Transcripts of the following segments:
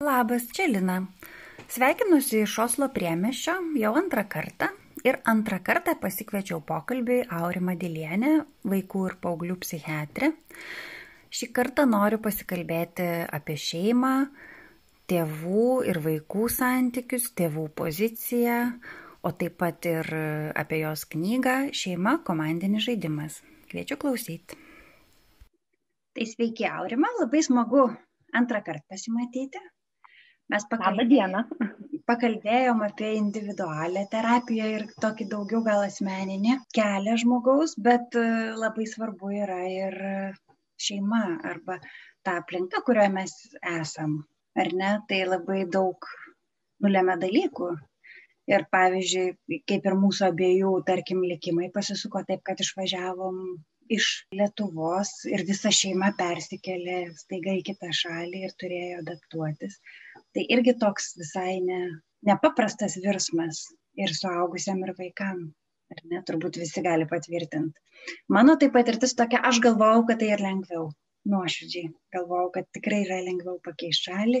Labas, čia Lina. Sveikinusi iš Oslo priemešio jau antrą kartą ir antrą kartą pasikviečiau pokalbiui Aurimą Dilienę, vaikų ir paauglių psichiatrę. Šį kartą noriu pasikalbėti apie šeimą, tėvų ir vaikų santykius, tėvų poziciją, o taip pat ir apie jos knygą Šeima komandinis žaidimas. Kviečiu klausyti. Tai sveiki, Aurima, labai smagu antrą kartą pasimatyti. Mes pakalbėjom, pakalbėjom apie individualią terapiją ir tokį daugiau gal asmeninį kelią žmogaus, bet e, labai svarbu yra ir šeima arba ta aplinka, kurioje mes esam. Ar ne? Tai labai daug nulėmė dalykų. Ir pavyzdžiui, kaip ir mūsų abiejų, tarkim, likimai pasisuko taip, kad išvažiavom iš Lietuvos ir visa šeima persikėlė staiga į kitą šalį ir turėjo adaptuotis. Tai irgi toks visai ne, nepaprastas virsmas ir suaugusiam, ir vaikam. Ar ne, turbūt visi gali patvirtinti. Mano tai patirtis tokia, aš galvojau, kad tai ir lengviau. Nuoširdžiai galvojau, kad tikrai yra lengviau pakeisti šalį.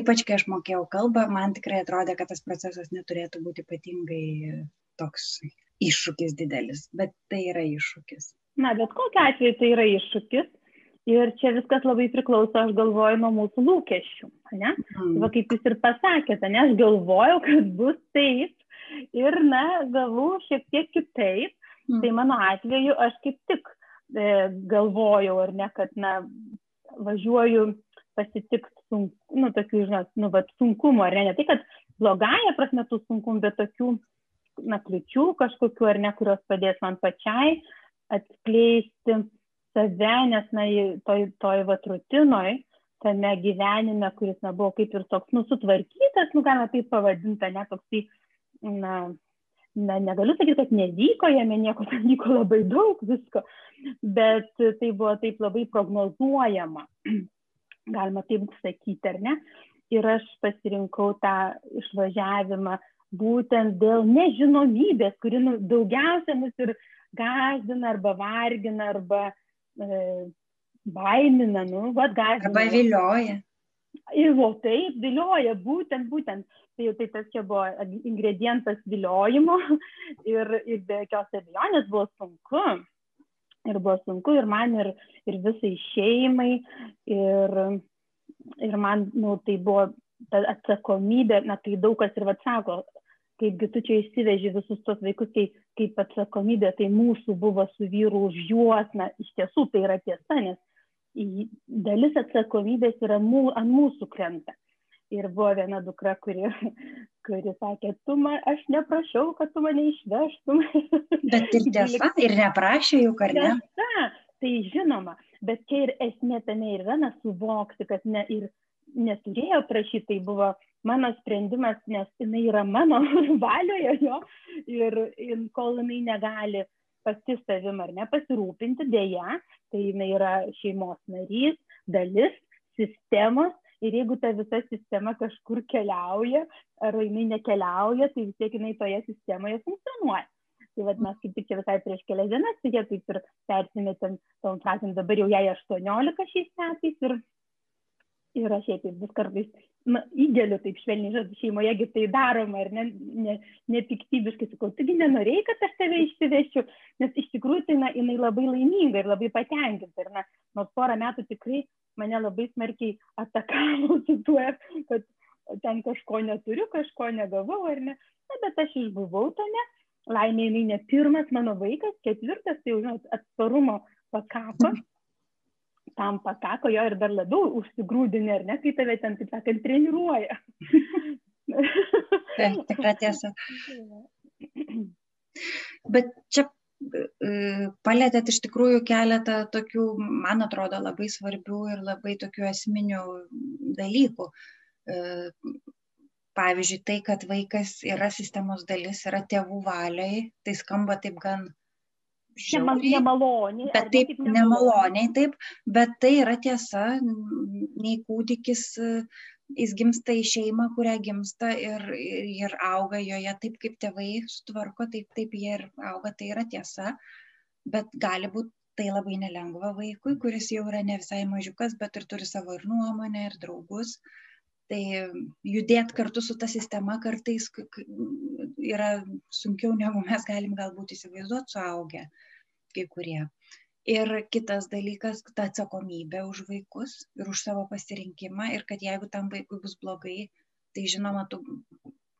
Ypač kai aš mokėjau kalbą, man tikrai atrodė, kad tas procesas neturėtų būti ypatingai toks iššūkis didelis, bet tai yra iššūkis. Na, bet kokiu atveju tai yra iššūkis. Ir čia viskas labai priklauso, aš galvoju, nuo mūsų lūkesčių. Ne? Mm. Va, kaip jūs ir pasakėte, ne, aš galvojau, kad bus taip. Ir, na, gavau šiek tiek kitaip. Mm. Tai mano atveju aš kaip tik e, galvojau, ar ne, kad, na, važiuoju pasitikti sunku, nu, tokių, žinot, nu, va, sunkumų, ar ne, ne tai, kad blogąją prasme tų sunkumų, bet tokių, na, kliučių kažkokių, ar ne, kurios padės man pačiai atskleisti save, nes, na, toj, toj vat rutinoj, tame gyvenime, kuris, na, buvo kaip ir toks, nu, sutvarkytas, nu, galima taip pavadinti, ne, toks, tai, na, na, negaliu sakyti, kad nevyko, jame nieko ten vyko labai daug visko, bet tai buvo taip labai prognozuojama, galima taip sakyti, ar ne? Ir aš pasirinkau tą išvažiavimą būtent dėl nežinomybės, kuri nu, daugiausia mus ir gazdina arba vargina arba e, baimina, nu, vad gazdina. Arba vilioja. Ir o taip, vilioja, būtent, būtent. Tai, tai tas čia buvo ingredientas viliojimo ir, ir be jokios abejonės buvo sunku. Ir buvo sunku ir man, ir, ir visai šeimai. Ir, ir man, nu, tai buvo ta atsakomybė, na, tai daug kas ir vad sako, kaipgi tu čia išsiveži visus tos vaikus, kai, kaip atsakomybė, tai mūsų buvo su vyru už juos, na, iš tiesų tai yra tiesa, nes dalis atsakomybės yra mū, ant mūsų krenta. Ir buvo viena dukra, kuri, kuri sakė, tu man, aš neprašiau, kad tu mane išvežtum. Bet ir tiesa, ir neprašė juk, ar ne? Tiesa, tai žinoma, bet čia ir esmė tame ir yra, nesuvokti, kad ne, ir neturėjo prašyti, tai buvo mano sprendimas, nes jinai yra mano valioje jo ir, ir kol jinai negali pati savim ar ne pasirūpinti, dėja, tai jinai yra šeimos narys, dalis sistemos ir jeigu ta visa sistema kažkur keliauja ar jinai nekeliauja, tai vis tiek jinai toje sistemoje funkcionuoja. Tai vad mes kaip tik čia visai prieš kelias dienas, tai jie taip ir persimetėm tom frazėm, dabar jau jai 18 šiais metais ir ir aš jai taip vis kartais na, įgeliu taip švelniai, žodžiu, šeimoje tai daroma ir ne, ne, nepiktybiškai sakau, taigi nenorėjai, kad aš tave išsivešiu, nes iš tikrųjų tai na, jinai labai laiminga ir labai patenkinta. Ir na, nors porą metų tikrai mane labai smarkiai atakavo su tuo, kad ten kažko neturiu, kažko negavau ar ne. Na, bet aš išbuvau tame, laimė jinai ne pirmas mano vaikas, ketvirtas, tai jau žinot, atsparumo pakako tam pakako jo ir dar labiau užsigrūdini, ar ne, kai tave ten, taip sakant, treniruoja. Taip, tikra tiesa. Bet čia e, palėtėt iš tikrųjų keletą tokių, man atrodo, labai svarbių ir labai tokių esminių dalykų. E, pavyzdžiui, tai, kad vaikas yra sistemos dalis, yra tėvų valiai, tai skamba taip gan žiauriai, nemaloniai. Bet taip, taip nemaloniai, taip, bet tai yra tiesa, nei kūdikis, jis gimsta į šeimą, kurią gimsta ir, ir, ir auga joje taip, kaip tėvai sutvarko, taip, taip jie ir auga, tai yra tiesa, bet gali būti tai labai nelengva vaikui, kuris jau yra ne visai mažiukas, bet ir turi savo ir nuomonę, ir draugus. Tai judėti kartu su ta sistema kartais yra sunkiau, negu mes galim galbūt įsivaizduoti suaugę kai kurie. Ir kitas dalykas - ta atsakomybė už vaikus ir už savo pasirinkimą. Ir kad jeigu tam vaikui bus blogai, tai žinoma, tu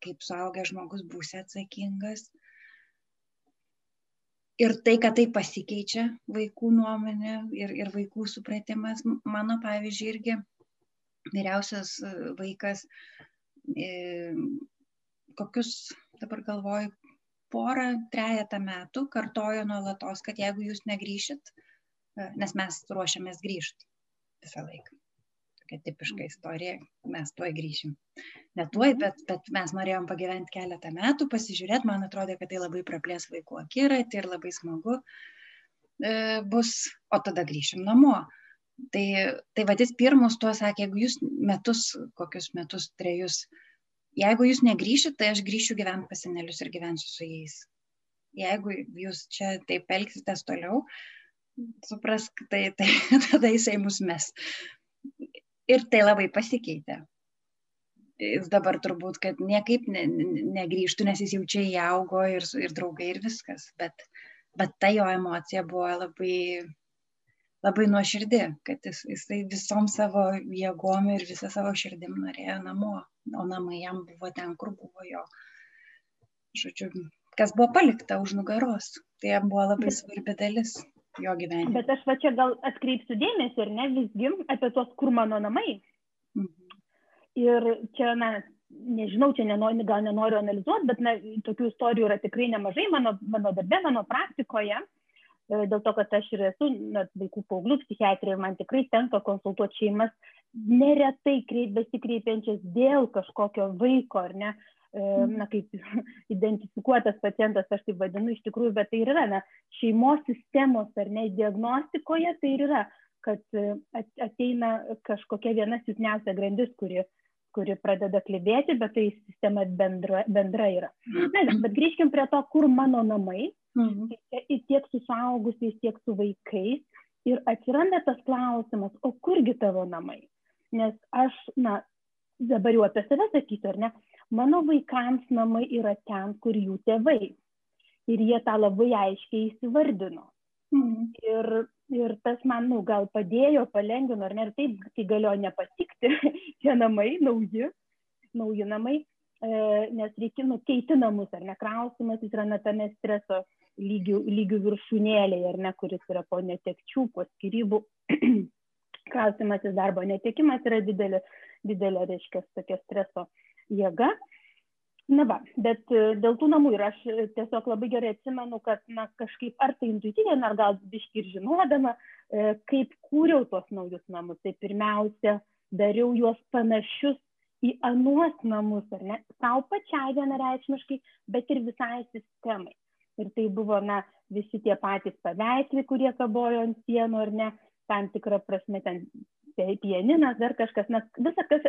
kaip suaugęs žmogus būsi atsakingas. Ir tai, kad tai pasikeičia vaikų nuomonė ir, ir vaikų supratimas, mano pavyzdžiui, irgi vyriausias e, vaikas, e, kokius, dabar galvoju, porą, trejetą metų kartojo nuolatos, kad jeigu jūs negryšit, e, nes mes ruošiamės grįžti visą laiką. Tokia tipiška istorija, mes tuoj grįšim. Ne tuoj, mhm. bet, bet mes norėjom pagyventi keletą metų, pasižiūrėti, man atrodo, kad tai labai praplės vaikų akiratį ir labai smagu bus, o tada grįšim namo. Tai, tai vadys pirmus tuo sakė, jeigu jūs metus, kokius metus, trejus, jeigu jūs negryšit, tai aš grįšiu gyventi pas senelius ir gyvensiu su jais. Jeigu jūs čia taip elgsitės toliau, suprask, tai, tai tada jisai mus mes. Ir tai labai pasikeitė. Jis dabar turbūt, kad niekaip ne, negrįžtų, nes jis jau čia įaugo ir, ir draugai ir viskas. Bet, bet ta jo emocija buvo labai labai nuoširdi, kad jis, jisai visom savo jėgom ir visą savo širdim norėjo namo, o namai jam buvo ten, kur buvo jo. Žodžiu, kas buvo palikta už nugaros, tai jam buvo labai svarbi dalis jo gyvenimo. Bet aš va čia gal atkreipsiu dėmesį, ir ne visgi apie tos, kur mano namai. Mhm. Ir čia, na, nežinau, čia nenori, gal nenoriu analizuoti, bet na, tokių istorijų yra tikrai nemažai mano, mano darbe, mano praktikoje. E, dėl to, kad aš ir esu na, vaikų paauglių psichiatrija ir man tikrai tenka konsultuoti šeimas, neretai kreip, besikreipiančias dėl kažkokio vaiko, ar ne, e, na, kaip identifikuotas pacientas, aš taip vadinu iš tikrųjų, bet tai yra, na, šeimos sistemos, ar ne, diagnostikoje tai yra, kad e, ateina kažkokia viena silpniausia grandis, kuri, kuri pradeda klibėti, bet tai sistema bendra, bendra yra. Na, bet grįžkim prie to, kur mano namai, Mhm. Tai tiek su suaugusiais, tiek su vaikais. Ir atsiranda tas klausimas, o kurgi tavo namai? Nes aš, na, dabar jau apie save sakysiu, ar ne, mano vaikams namai yra ten, kur jų tėvai. Ir jie tą labai aiškiai įsivardino. Mhm. Ir, ir tas man, nu, gal padėjo, palengvino, ar ne, ir taip, tai galėjo nepatikti, tie namai, nauji, nauji namai, e, nes reikia nukeisti namus, ar ne, klausimas, jis yra na tame streso lygių, lygių viršūnėlėje, ar ne, kuris yra po netekčių, po skirybų. Klausimasis darbo netekimas yra didelė, didelė reiškia, tokia streso jėga. Na va, bet e, dėl tų namų ir aš tiesiog labai gerai atsimenu, kad na, kažkaip ar tai intuityviai, ar gal biški ir žinodama, e, kaip kūriau tuos naujus namus. Tai pirmiausia, dariau juos panašius į anuos namus, ar ne, savo pačiai vienareikšmiškai, bet ir visai sistemai ir tai buvo na visi tie patys paveikslai kurie kabojo ant sienų ar ne tam tikra prasme ten pianinas, dar kažkas, na, visa kas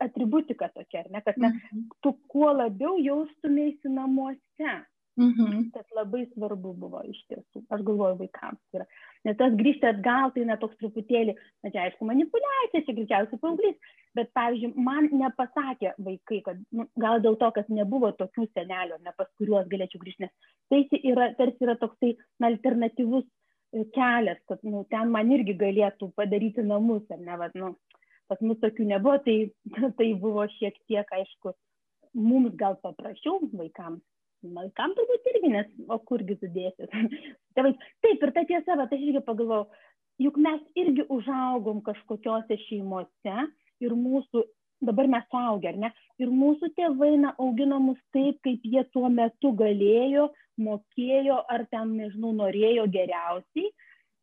atributika tokia, ar ne, kad na, mhm. tu kuo labiau jaustumėsi namuose. Mhm. Tas labai svarbu buvo iš tiesų, aš galvoju vaikams. Yra. Nes tas grįžti atgal, tai na toks truputėlį, na čia aišku, manipulacija, čia greičiausiai paauglys, bet pavyzdžiui, man nepasakė vaikai, kad nu, gal dėl to, kad nebuvo tokių senelių, ne pas kuriuos galėčiau grįžti, nes tai yra, tarsi yra toksai na, alternatyvus e, kelias, kad nu, ten man irgi galėtų padaryti namus, ar ne, bet, nu, pas mus tokių nebuvo, tai, tai buvo šiek tiek, aišku, mums gal paprasčiau vaikams Vaikam turbūt irgi, nes o kurgi sudėsi. Tėvai, taip, ir ta tiesa, bet aš irgi pagalvojau, juk mes irgi užaugom kažkokiose šeimose ir mūsų, dabar mes suaugę, ar ne, ir mūsų tėvai na, augino mus taip, kaip jie tuo metu galėjo, mokėjo ar ten, nežinau, norėjo geriausiai.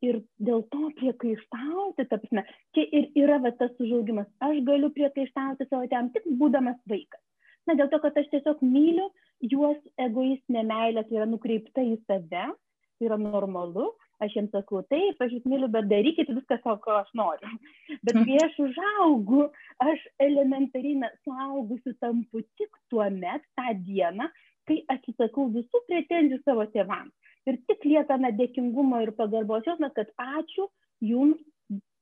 Ir dėl to priekaištauti, ta prasme, čia ir yra va, tas užaugimas. Aš galiu priekaištauti savo tėvam tik būdamas vaikas. Na, dėl to, kad aš tiesiog myliu juos egoistinė meilė tai yra nukreipta į save, tai yra normalu, aš jiems sakau, taip, aš jūs myliu, bet darykit viską ko aš noriu. Bet kai aš užaugu, aš elementariai na, suaugusiu tampu tik tuo met, tą dieną, kai atsisakau visų pretenzijų savo tėvams. Ir tik lieka na dėkingumo ir pagarbos jausmas, kad ačiū jums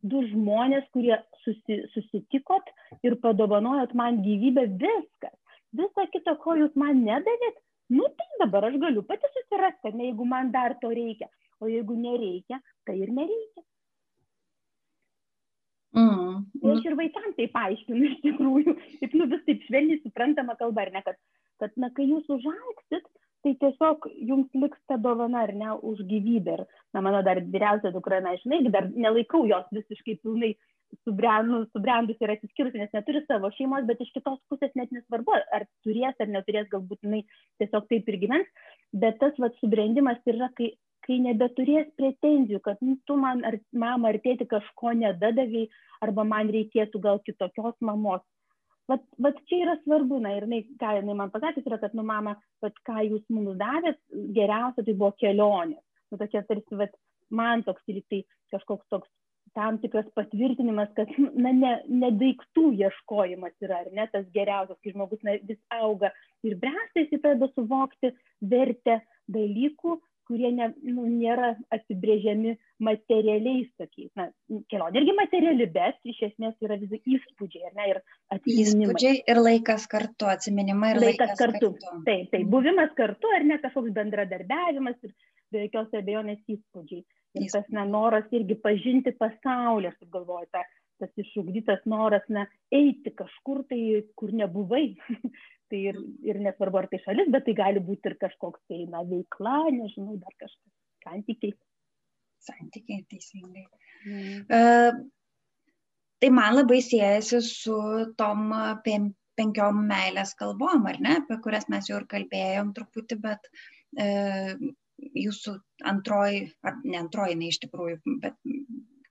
du žmonės, kurie susi, susitikot ir padovanojot man gyvybę, viskas. Visą kitą, ko jūs man nedavėt, nu tai dabar aš galiu pati susirasti, ne jeigu man dar to reikia. O jeigu nereikia, tai ir nereikia. Mm. Tai aš ir vaikams tai paaiškinu iš tikrųjų, taip, nu vis taip švelniai suprantama kalba, ar ne, kad, kad na, kai jūs užauksit, tai tiesiog jums liks ta dovana, ar ne, už gyvybę. Ir, na, mano dar vyriausia dukra, na, žinai, dar nelaikau jos visiškai pilnai subrendu, subrendus ir atsiskyrusi, nes neturi savo šeimos, bet iš kitos pusės net nesvarbu, ar turės ar neturės, galbūt jinai tiesiog taip ir gyvens, bet tas vat, subrendimas yra, kai kai nebeturės pretenzijų, kad nu, tu man ar mama ar tėti kažko nedadavai, arba man reikėtų gal kitokios mamos. Vat, vat čia yra svarbu, na ir jinai, ką jinai man pasakė, yra, kad, nu, mama, vat, ką jūs mums davėt, geriausia tai buvo kelionė. Nu, tokia tarsi, vat, man toks ir tai kažkoks toks tam tikras patvirtinimas, kad na, ne, ne daiktų ieškojimas yra, ar ne tas geriausias, kai žmogus na, vis auga ir bręsta, jis pradeda suvokti vertę dalykų, kurie ne, nu, nėra apibrėžiami materialiais tokiais. Na, kelionė irgi materiali, bet iš esmės yra vis įspūdžiai, ar ne, ir atsiminimai. Įspūdžiai ir laikas kartu, atsiminimai ir laikas, laikas kartu. kartu. Taip, taip, buvimas kartu, ar ne kažkoks bendradarbiavimas ir be jokios abejonės įspūdžiai. Ir tas na, noras irgi pažinti pasaulį, aš galvoju, ta, tas išugdytas noras, na, eiti kažkur tai, kur nebuvai, tai ir, ir nesvarbu, ar tai šalis, bet tai gali būti ir kažkoks tai, na, veikla, nežinau, dar kažkas, santykiai. Santykiai, teisingai. Mm. Uh, tai man labai siejasi su tom penkiom meilės kalbom, ar ne, apie kurias mes jau ir kalbėjom truputį, bet uh, jūsų antroji, ar ne antroji, ne iš tikrųjų, bet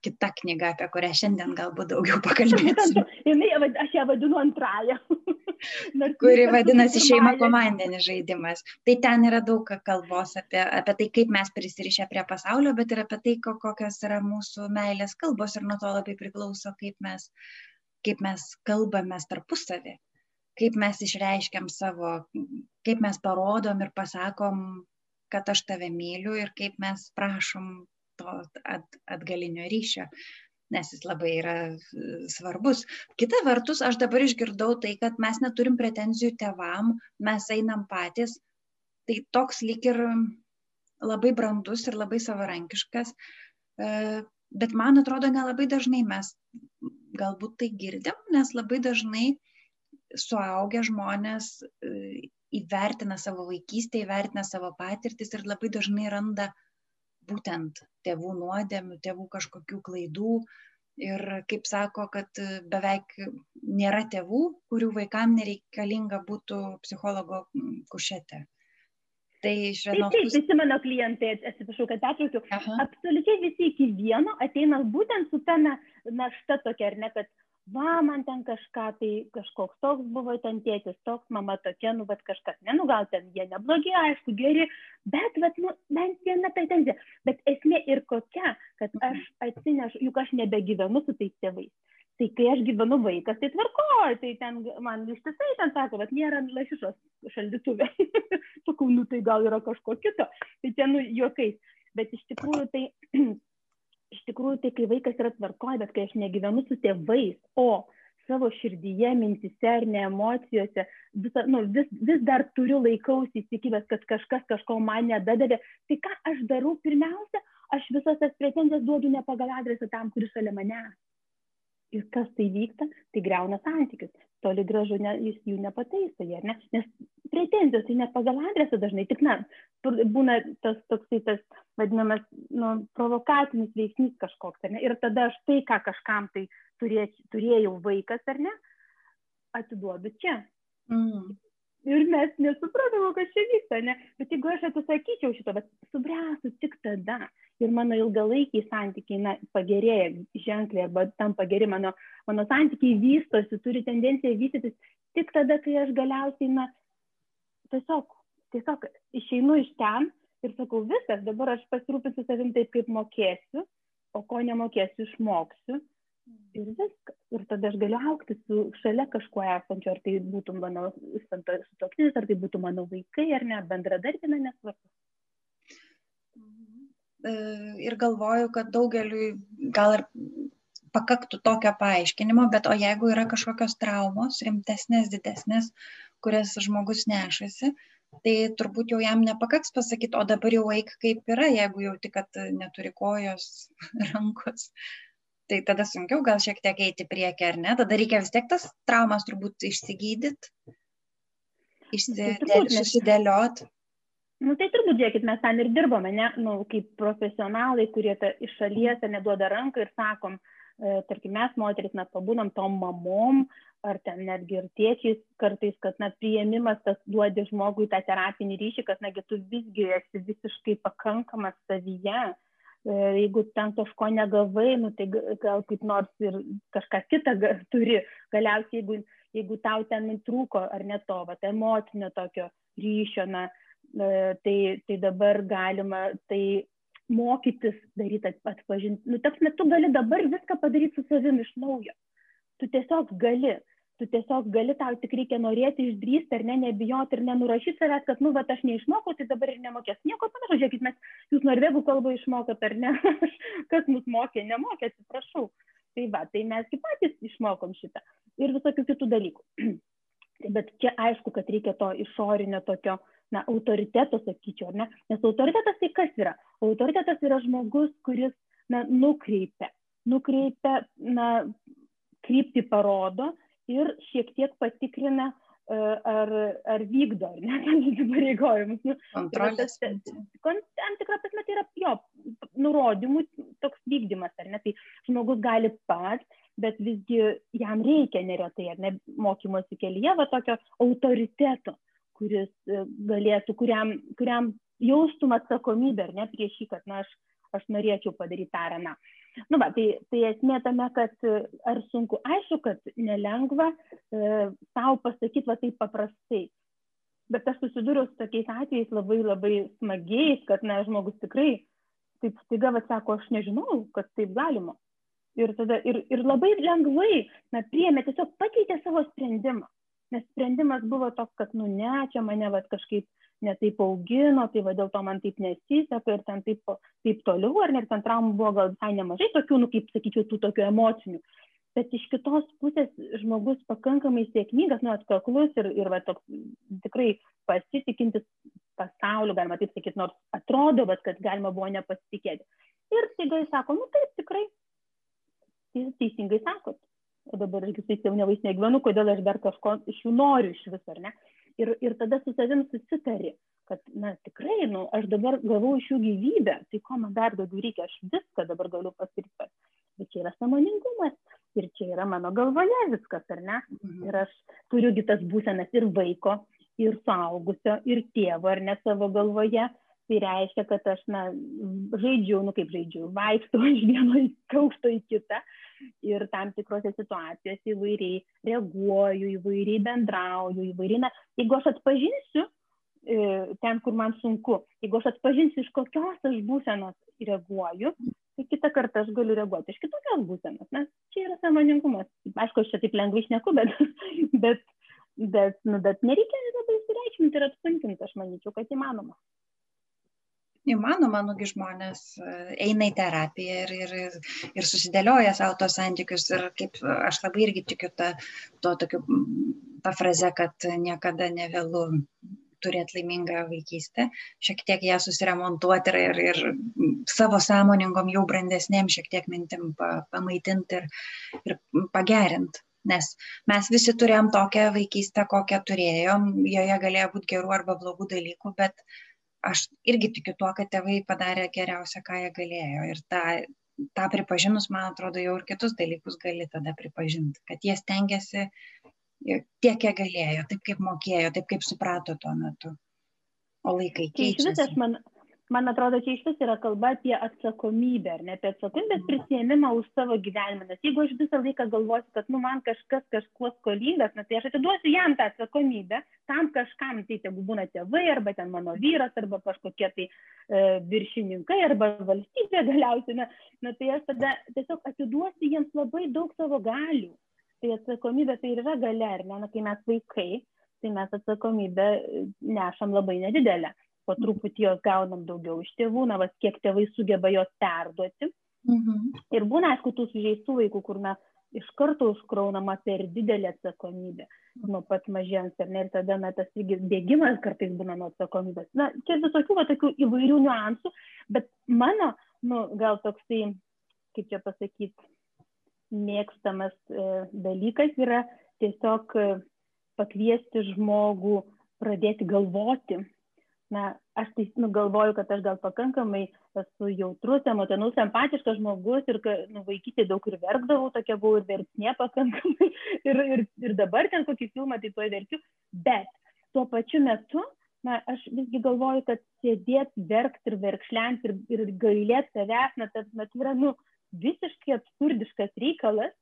kita knyga, apie kurią šiandien galbūt daugiau pakalbėsim. aš ją vadinu antrąją. kuri vadinasi šeima komandinis žaidimas. Tai ten yra daug kalbos apie, apie tai, kaip mes prisirišę prie pasaulio, bet ir apie tai, kokios yra mūsų meilės kalbos ir nuo to labai priklauso, kaip mes, kaip mes kalbame tarpusavį, kaip mes išreiškiam savo, kaip mes parodom ir pasakom, kad aš tave myliu ir kaip mes prašom to at, atgalinio ryšio nes jis labai yra e, svarbus. Kita vertus, aš dabar išgirdau tai, kad mes neturim pretenzijų tevam, mes einam patys. Tai toks lik ir labai brandus ir labai savarankiškas, e, bet man atrodo, nelabai dažnai mes galbūt tai girdim, nes labai dažnai suaugę žmonės e, įvertina savo vaikystę, įvertina savo patirtis ir labai dažnai randa būtent tėvų nuodėmių, tėvų kažkokių klaidų. Ir kaip sako, kad beveik nėra tėvų, kurių vaikams nereikalinga būtų psichologo kušetė. Tai iš vienos pusės. Visi mano klientai, atsiprašau, kad pertraukiu, absoliučiai visi iki vieno ateina būtent su ta našta tokia, ar ne, kad va man ten kažką tai kažkoks toks buvo ten tėtis toks mama tokia nu vat kažkas ne nu gal ten jie neblogi aišku geri bet vat nu bent viena pretenzija. Bet esmė ir kokia kad aš atsinešu juk aš nebegyvenu su tais tėvais. Tai kai aš gyvenu vaikas tai tvarkoj tai ten man ištisai ten sako vat nėra lašišos šaldytuve. Sakau nu tai gal yra kažko kito. Tai čia nu juokais. Bet iš tikrųjų tai iš tikrųjų tai kai vaikas yra tvarkoj, bet kai aš negyvenu su tėvais, o savo širdyje, mintise ar ne emocijose, visa, nu, vis, vis dar turiu laikausi įsikibęs, kad kažkas kažko man nedadavė, tai ką aš darau pirmiausia, aš visas tas pretenzijas duodu ne pagal adresą tam, kuris šalia mane. Ir kas tai vyksta, tai greuna santykius. Toli gražu ne, jis jų nepataiso, jie, ne? nes pretenzijos tai ne pagal adresą dažnai, tik, na, būna tas toksai tas vadinamas nu, provokacinis veiksnys kažkoks, ar ne? Ir tada aš tai, ką kažkam tai turė, turėjau vaikas, ar ne, atiduodu čia. Mm. Ir mes nesupratome, kas čia vyksta, ne? Bet jeigu aš atsisakyčiau šito, bet subręsiu tik tada ir mano ilgalaikiai santykiai, na, pagerėja ženkliai arba tam pageri mano, mano santykiai vystosi, turi tendenciją vystytis tik tada, kai aš galiausiai, na, tiesiog, tiesiog išeinu iš ten ir sakau, viskas, dabar aš pasirūpinsiu savim taip, kaip mokėsiu, o ko nemokėsiu, išmoksiu. Ir viskas. Ir tada aš galiu aukti su šalia kažkuo esančiu, ar tai būtų mano sutoksinis, ar tai būtų mano vaikai, ar ne, bendradarbina, nesvarbu. E, ir galvoju, kad daugeliui gal ir pakaktų tokio paaiškinimo, bet o jeigu yra kažkokios traumos, rimtesnės, didesnės, kurias žmogus nešasi, tai turbūt jau jam nepakaks pasakyti, o dabar jau eik kaip yra, jeigu jau tik, kad neturi kojos, rankos. Tai tada sunkiau gal šiek tiek eiti priekį, ar ne? Tada reikia vis tiek tas traumas turbūt išsigydyti, išsidėlioti, susidėlioti. Nu, tai turbūt, žiūrėkit, mes ten ir dirbame, ne, nu, kaip profesionalai, kurie ta, iš šalies neduoda ranką ir sakom, e, tarkim, mes moteris, mes pabūnam tom mamom, ar ten netgi ir tėčiais kartais, kad, na, priėmimas tas duodi žmogui tą terapinį ryšį, kad, nagi, tu visgi esi visiškai pakankamas savyje. E, jeigu ten kažko negavai, nu, tai gal kaip nors ir kažką kitą turi. Galiausiai, jeigu, jeigu tau ten trūko ar ne to, va, emocinio tokio ryšio, na, E, tai, tai dabar galima tai mokytis daryti, atpažinti. Nu, taps, tu gali dabar viską padaryti su savimi iš naujo. Tu tiesiog gali. Tu tiesiog gali, tau tik reikia norėti, išdrįsti ar ne, nebijoti ir nenurašyti savęs, kad, nu, va, aš neišmokau, tai dabar ir nemokės. Nieko panašaus, žiūrėkit, mes, jūs norvegų kalbą išmokot ar ne, kas mus mokė, nemokė, atsiprašau. Tai va, tai mes kaip patys išmokom šitą ir visokių kitų dalykų. Bet čia aišku, kad reikia to išorinio tokio na, autoriteto, sakyčiau, ne? Nes autoritetas tai kas yra? Autoritetas yra žmogus, kuris na, nukreipia, nukreipia, na, kryptį parodo ir šiek tiek patikrina, e, ar, ar vykdo, ar ne, tam įsipareigojimus. Nu, Kontrolės. Tam tikrą prasme tai yra jo nurodymų toks vykdymas, ar ne? Tai žmogus gali pats, bet visgi jam reikia neretai, ar ne, mokymosi kelyje, va tokio autoriteto kuris e, galėtų, kuriam, kuriam jaustum atsakomybę ar ne prieš jį, kad na, aš, aš norėčiau padaryti tą ar aną. Nu, va, tai, tai esmė tame, kad ar sunku, aišku, kad nelengva e, savo pasakyti va taip paprastai. Bet aš susidūriau su tokiais atvejais labai labai smagiais, kad na, žmogus tikrai taip staiga, va, sako, aš nežinau, kad taip galima. Ir, tada, ir, ir labai lengvai na, priėmė, tiesiog pakeitė savo sprendimą nes sprendimas buvo toks, kad, nu ne, čia mane vat, kažkaip netaip augino, tai va dėl to man taip nesiseka ir ten taip, taip toliau, ar net ten traumų buvo gal visai nemažai tokių, nu kaip sakyčiau, tų tokių emocinių. Bet iš kitos pusės žmogus pakankamai sėkmingas, nu atkaklus ir, ir va, toks tikrai pasitikintis pasauliu, galima taip sakyti, nors atrodo, bet kad galima buvo nepasitikėti. Ir staiga jis sako, nu taip, tikrai, teisingai sakot, o dabar irgi su jaunavais negyvenu, kodėl aš dar kažko iš jų noriu iš viso, ar ne? Ir, ir tada su savim susitari, kad, na, tikrai, nu, aš dabar gavau iš jų gyvybę, tai ko man dar daugiau reikia, aš viską dabar galiu pasirinkti. Bet čia yra samoningumas ir čia yra mano galvoje viskas, ar ne? Mhm. Ir aš turiu kitas būsenas ir vaiko, ir suaugusio, ir tėvo, ar ne savo galvoje tai reiškia kad aš na žaidžiu nu kaip žaidžiu vaikštau iš vieno aukšto į kitą ir tam tikrose situacijose įvairiai reaguoju įvairiai bendrauju įvairiai na jeigu aš atpažinsiu e, ten kur man sunku jeigu aš atpažinsiu iš kokios aš būsenos reaguoju tai kitą kartą aš galiu reaguoti iš kitokios būsenos nes čia yra sąmoningumas. Aišku aš čia taip lengvai šneku bet bet bet nu bet nereikia labai sureikšminti ir apsunkinti aš manyčiau kad įmanoma įmanoma, nugi žmonės e, eina į terapiją ir, ir, ir susidėlioja savo tos santykius. Ir kaip aš labai irgi tikiu tą, to, tokiu, tą frazę, kad niekada nevėlu turėti laimingą vaikystę, šiek tiek ją susiremontuoti ir, ir, ir savo sąmoningom, jau brandesnėm šiek tiek mintim pa, pamaitinti ir, ir pagerinti. Nes mes visi turėjom tokią vaikystę, kokią turėjom, joje galėjo būti gerų arba blogų dalykų, bet uh, aš irgi tikiu tuo, kad tėvai padarė geriausia, ką jie galėjo. Ir tą, tą pripažinus, man atrodo, jau ir kitus dalykus gali tada pripažinti, kad jie stengiasi tiek, kiek galėjo, taip kaip mokėjo, taip kaip suprato tuo metu. O laikai keičiasi. Vis aš man, man atrodo, čia iš vis yra kalba apie atsakomybę, ar ne apie atsakomybės mhm. prisėmimą už savo gyvenimą. Nes jeigu aš visą laiką galvosiu, kad nu, man kažkas kažkuo skolingas, na, tai aš atiduosiu jam tą atsakomybę, tam kažkam, tai tegu būna tėvai, arba ten mano vyras, arba kažkokie tai e, viršininkai, arba valstybė galiausiai, na, na, tai aš tada tiesiog atiduosiu jiems labai daug savo galių. Tai atsakomybė tai yra gale, ar ne, na, kai mes vaikai, tai mes atsakomybę nešam labai nedidelę po truputį jos gaunam daugiau iš tėvų, na, vas kiek tėvai sugeba jos perduoti, Mhm. Ir būna, aišku, tų sužeistų vaikų, kur na, iš karto užkraunama per didelė atsakomybė nuo pat mažens, ar ne, ir tada, na, tas bėgimas kartais būna nuo atsakomybės. Na, čia visokių, va, tokių įvairių niuansų, bet mano, nu, gal toksai, kaip čia pasakyti, mėgstamas e, dalykas yra tiesiog e, pakviesti žmogų pradėti galvoti na aš tai nu galvoju kad aš gal pakankamai esu jautrus emocionalus empatiškas žmogus ir ka nu vaikystėj daug ir verkdavau tokia buvau ir verksnė pakankamai ir ir ir dabar ten kokį filmą tai tuoj verkiu bet tuo pačiu metu na aš visgi galvoju kad sėdėt verkt ir verkšlent ir ir gailėt savęs na ta na tai yra nu visiškai absurdiškas reikalas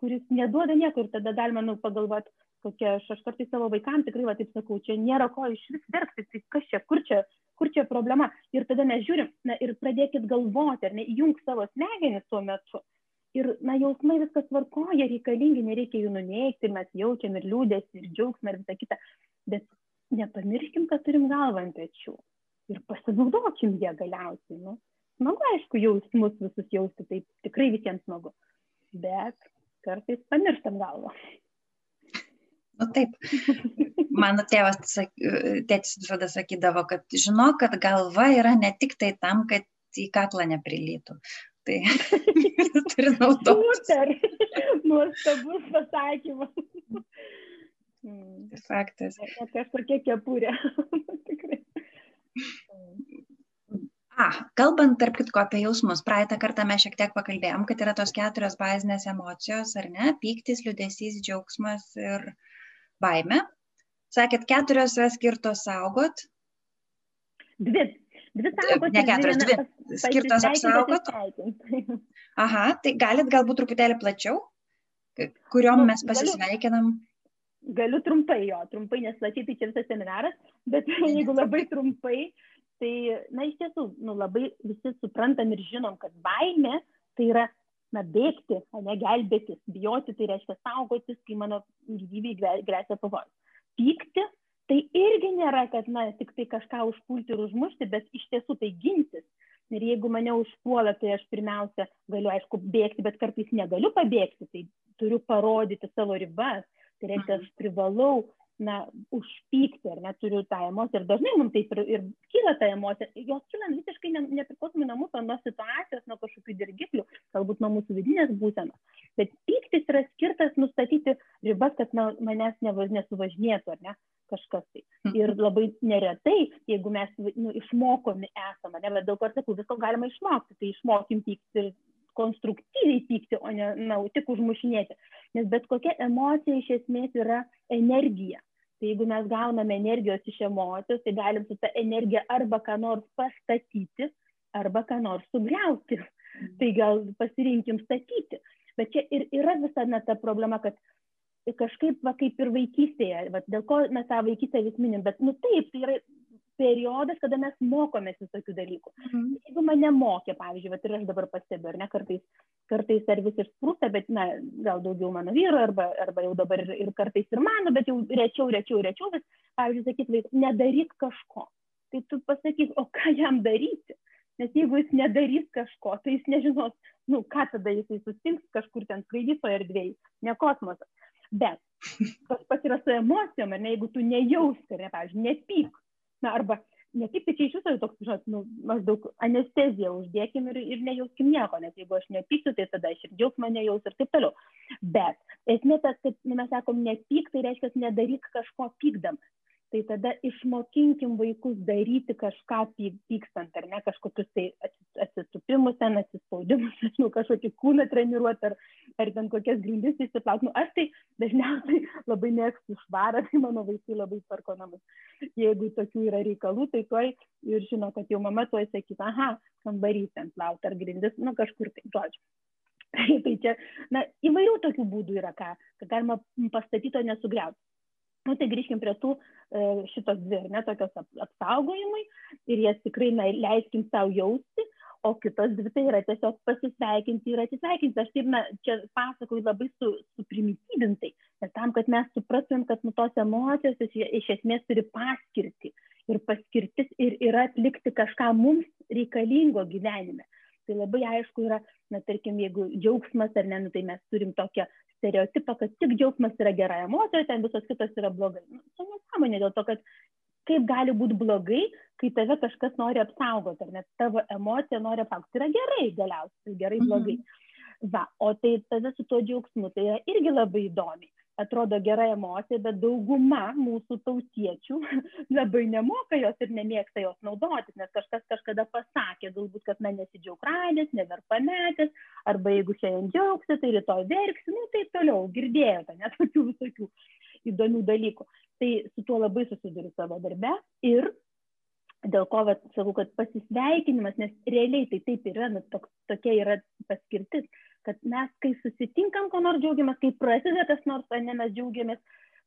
kuris neduoda nieko ir tada galima nu pagalvot kokia aš aš kartais savo vaikam tikrai va taip sakau čia nėra ko išvis verkti tai kas čia kur čia kur čia problema? Ir tada mes žiūrim na ir pradėkit galvoti ar ne įjunk savo smegenis tuo metu. Ir na jausmai viskas tvarkoj jie reikalingi nereikia jų nuneigti mes jaučiam ir liūdesį ir džiaugsmą ir visa kita. Bet nepamirškim kad turim galvą ant pečių. Ir pasinaudokim ją galiausiai nu. Smagu aišku jausmus visus jausti tai tikrai visiems smagu. Bet kartais pamirštam galvą Nu taip. Mano tėvas, tėtis visada sakydavo, kad žinok, kad galva yra ne tik tai tam, kad į kaklą neprilytų. Tai turi. Super, nuostabus pasakymas. Tai faktas. Kažkokia kepurė. Tikrai. A, kalbant tarp kitko apie jausmus, praeitą kartą mes šiek tiek pakalbėjom, kad yra tos keturios bazinės emocijos, ar ne? Pyktis, liūdėsys, džiaugsmas ir uh, baimė. Sakėt, keturios yra skirtos saugot. Dvi. Dvi saugoti. Ne keturios, dvi. Skirtos apsaugot. Aha, tai galit galbūt truputėlį plačiau, kuriuom nu, mes pasisveikinam. Galiu, trumpai jo, trumpai, nes plačiai tai čia visas seminaras, bet jeigu labai trumpai, tai, na, iš tiesų, nu, labai visi suprantam ir žinom, kad baimė tai yra na bėgti o ne gelbėtis bijoti tai reiškia saugotis kai mano gyvybei gresia pavojus. Pykti tai irgi nėra kad na tiktai kažką užpulti ir užmušti bet iš tiesų tai gintis. Ir jeigu mane užpuola tai aš pirmiausia galiu aišku bėgti bet kartais negaliu pabėgti tai turiu parodyti savo ribas. Tai reiškia aš privalau na užpykti ar ne turiu tą emociją ir dažnai mums taip ir, ir kyla ta emocija jos kyla visiškai ne, nepriklausomai nuo mūsų nuo situacijos nuo kažkokių dirgiklių galbūt nuo mūsų vidinės būsenos bet pyktis yra skirtas nustatyti ribas kad na, manęs ne, nesuvažinėtų ar ne kažkas tai mhm. ir labai neretai jeigu mes nu, išmokomi esame ne bet daug kartų sakau visko galima išmokti tai išmokim pykti ir konstruktyviai pykti, o ne na, tik užmušinėti. Nes bet kokia emocija iš esmės yra energija tai jeigu mes gauname energijos iš emocijos tai galim su ta energija arba ką nors pastatyti arba ką nors sugriauti. Tai gal pasirinkim statyti. Bet čia ir yra visa na ta problema kad kažkaip va kaip ir vaikystėje vat dėl ko mes tą vaikystę vis minim bet nu taip tai yra periodas, kada mes mokomės visokių dalykų. Mhm. Jeigu mane mokė, pavyzdžiui, vat, ir aš dabar pastebiu, ar ne, kartais, kartais ar vis išsprūsta, bet, na, gal daugiau mano vyro, arba, arba jau dabar ir, ir kartais ir mano, bet jau rečiau, rečiau, rečiau, vis, pavyzdžiui, sakyt, vaikai, nedaryk kažko. Tai tu pasakyk, o ką jam daryti? Nes jeigu jis nedarys kažko, tai jis nežinos, nu, ką tada jisai sustinks kažkur ten skraidys toje erdvėje, ne kosmosas. Bet tas pats yra su emocijom, ar ne, jeigu tu nejausk, ar ne, pavyzdžiui, nepyk, na arba nepyk tai čia iš viso toks žinot nu maždaug anesteziją uždėkim ir ir nejauskim nieko nes jeigu aš nepyksiu tai tada aš ir džiaugsmo nejausiu ir taip toliau. Bet esmė tas kad nu mes sakom nepyk tai reiškias nedaryk kažko pykdamas tai tada išmokinkim vaikus daryti kažką pykstant ar ne kažkokius tai atsitupimus ten atsispaudimus nežinau kažkokį kūną treniruot ar ar ten kokias grindis išsiplaut. Nu aš tai dažniausiai labai mėgstu švarą tai mano vaikai labai tvarko namus. Jeigu tokių yra reikalų tai tuoj ir žino kad jau mama tuoj sakys aha kambarys ten plaut ar grindis nu kažkur tai žodžiu. Tai čia na įvairių tokių būdų yra ką ką galima pastatyt o ne sugriaut nu tai grįžkim prie tų e, šitos dvi ar ne tokios apsaugojimui ir jas tikrai na, leiskim savo jausti o kitos dvi tai yra tiesiog pasisveikinti ir atsisveikinti. Aš taip na čia pasakoju labai su suprimityvintai nes tam kad mes suprastumėm kad nu tos emocijos iš, iš esmės turi paskirtį ir paskirtis ir yra atlikti kažką mums reikalingo gyvenime. Tai labai aišku yra, na, tarkim, jeigu džiaugsmas ar ne, nu, tai mes turim tokią stereotipą, kad tik džiaugsmas yra gera emocija, ten visos kitos yra blogai. Nu, čia nesąmonė dėl to, kad kaip gali būti blogai, kai tave kažkas nori apsaugoti, ar net tavo emocija nori apsaugoti. Tai yra gerai galiausiai, gerai, blogai. Mhm. Va, o tai tada su tuo džiaugsmu, tai yra irgi labai įdomi atrodo gera emocija, bet dauguma mūsų tautiečių labai nemoka jos ir nemėgsta jos naudotis, nes kažkas kažkada pasakė, galbūt, kad na nesidžiaug radęs, never pametęs, arba jeigu šiandien džiaugsi, tai rytoj verksi, nu taip toliau, girdėjote, net tokių visokių įdomių dalykų. Tai su tuo labai susiduriu savo darbe ir dėl ko vat, sakau, kad pasisveikinimas, nes realiai tai taip yra, nu, toks, tokia yra paskirtis kad mes, kai susitinkam, ko nors džiaugiamės, kai prasideda kas nors, ar ne mes džiaugiamės,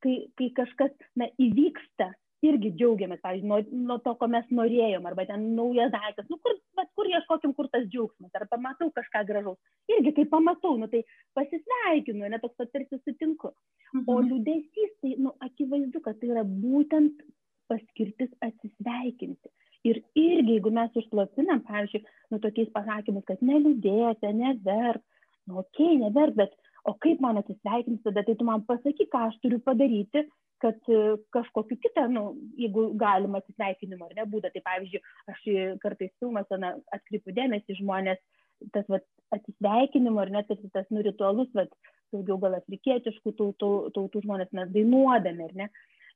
kai, kai kažkas na, įvyksta, irgi džiaugiamės, pavyzdžiui, nuo, nuo to, ko mes norėjom, arba ten naujas daiktas, nu kur, bet kur ieškokim, kur tas džiaugsmas, ar pamatau kažką gražaus. Irgi, kai pamatau, nu tai pasisveikinu, ne toks pat tarsi sutinku. Mhm. O liūdėsys, tai, nu, akivaizdu, kad tai yra būtent paskirtis atsisveikinti. Ir irgi, jeigu mes užslopinam, pavyzdžiui, nu tokiais pasakymais, kad neliūdėti, neverk, nu okei neverk bet o kaip man atsisveikinti tada? Tai tu man pasakyk ką aš turiu padaryti kad e, kažkokiu kitą nu jeigu galima atsisveikinimo ar ne būdą. Tai pavyzdžiui aš kartais filmuose atkreipiu dėmesį žmonės tas vat atsisveikinimo ar ne tarsi tas nu ritualus vat daugiau gal afrikietiškų tautų tautų žmonės mes dainuodami ar ne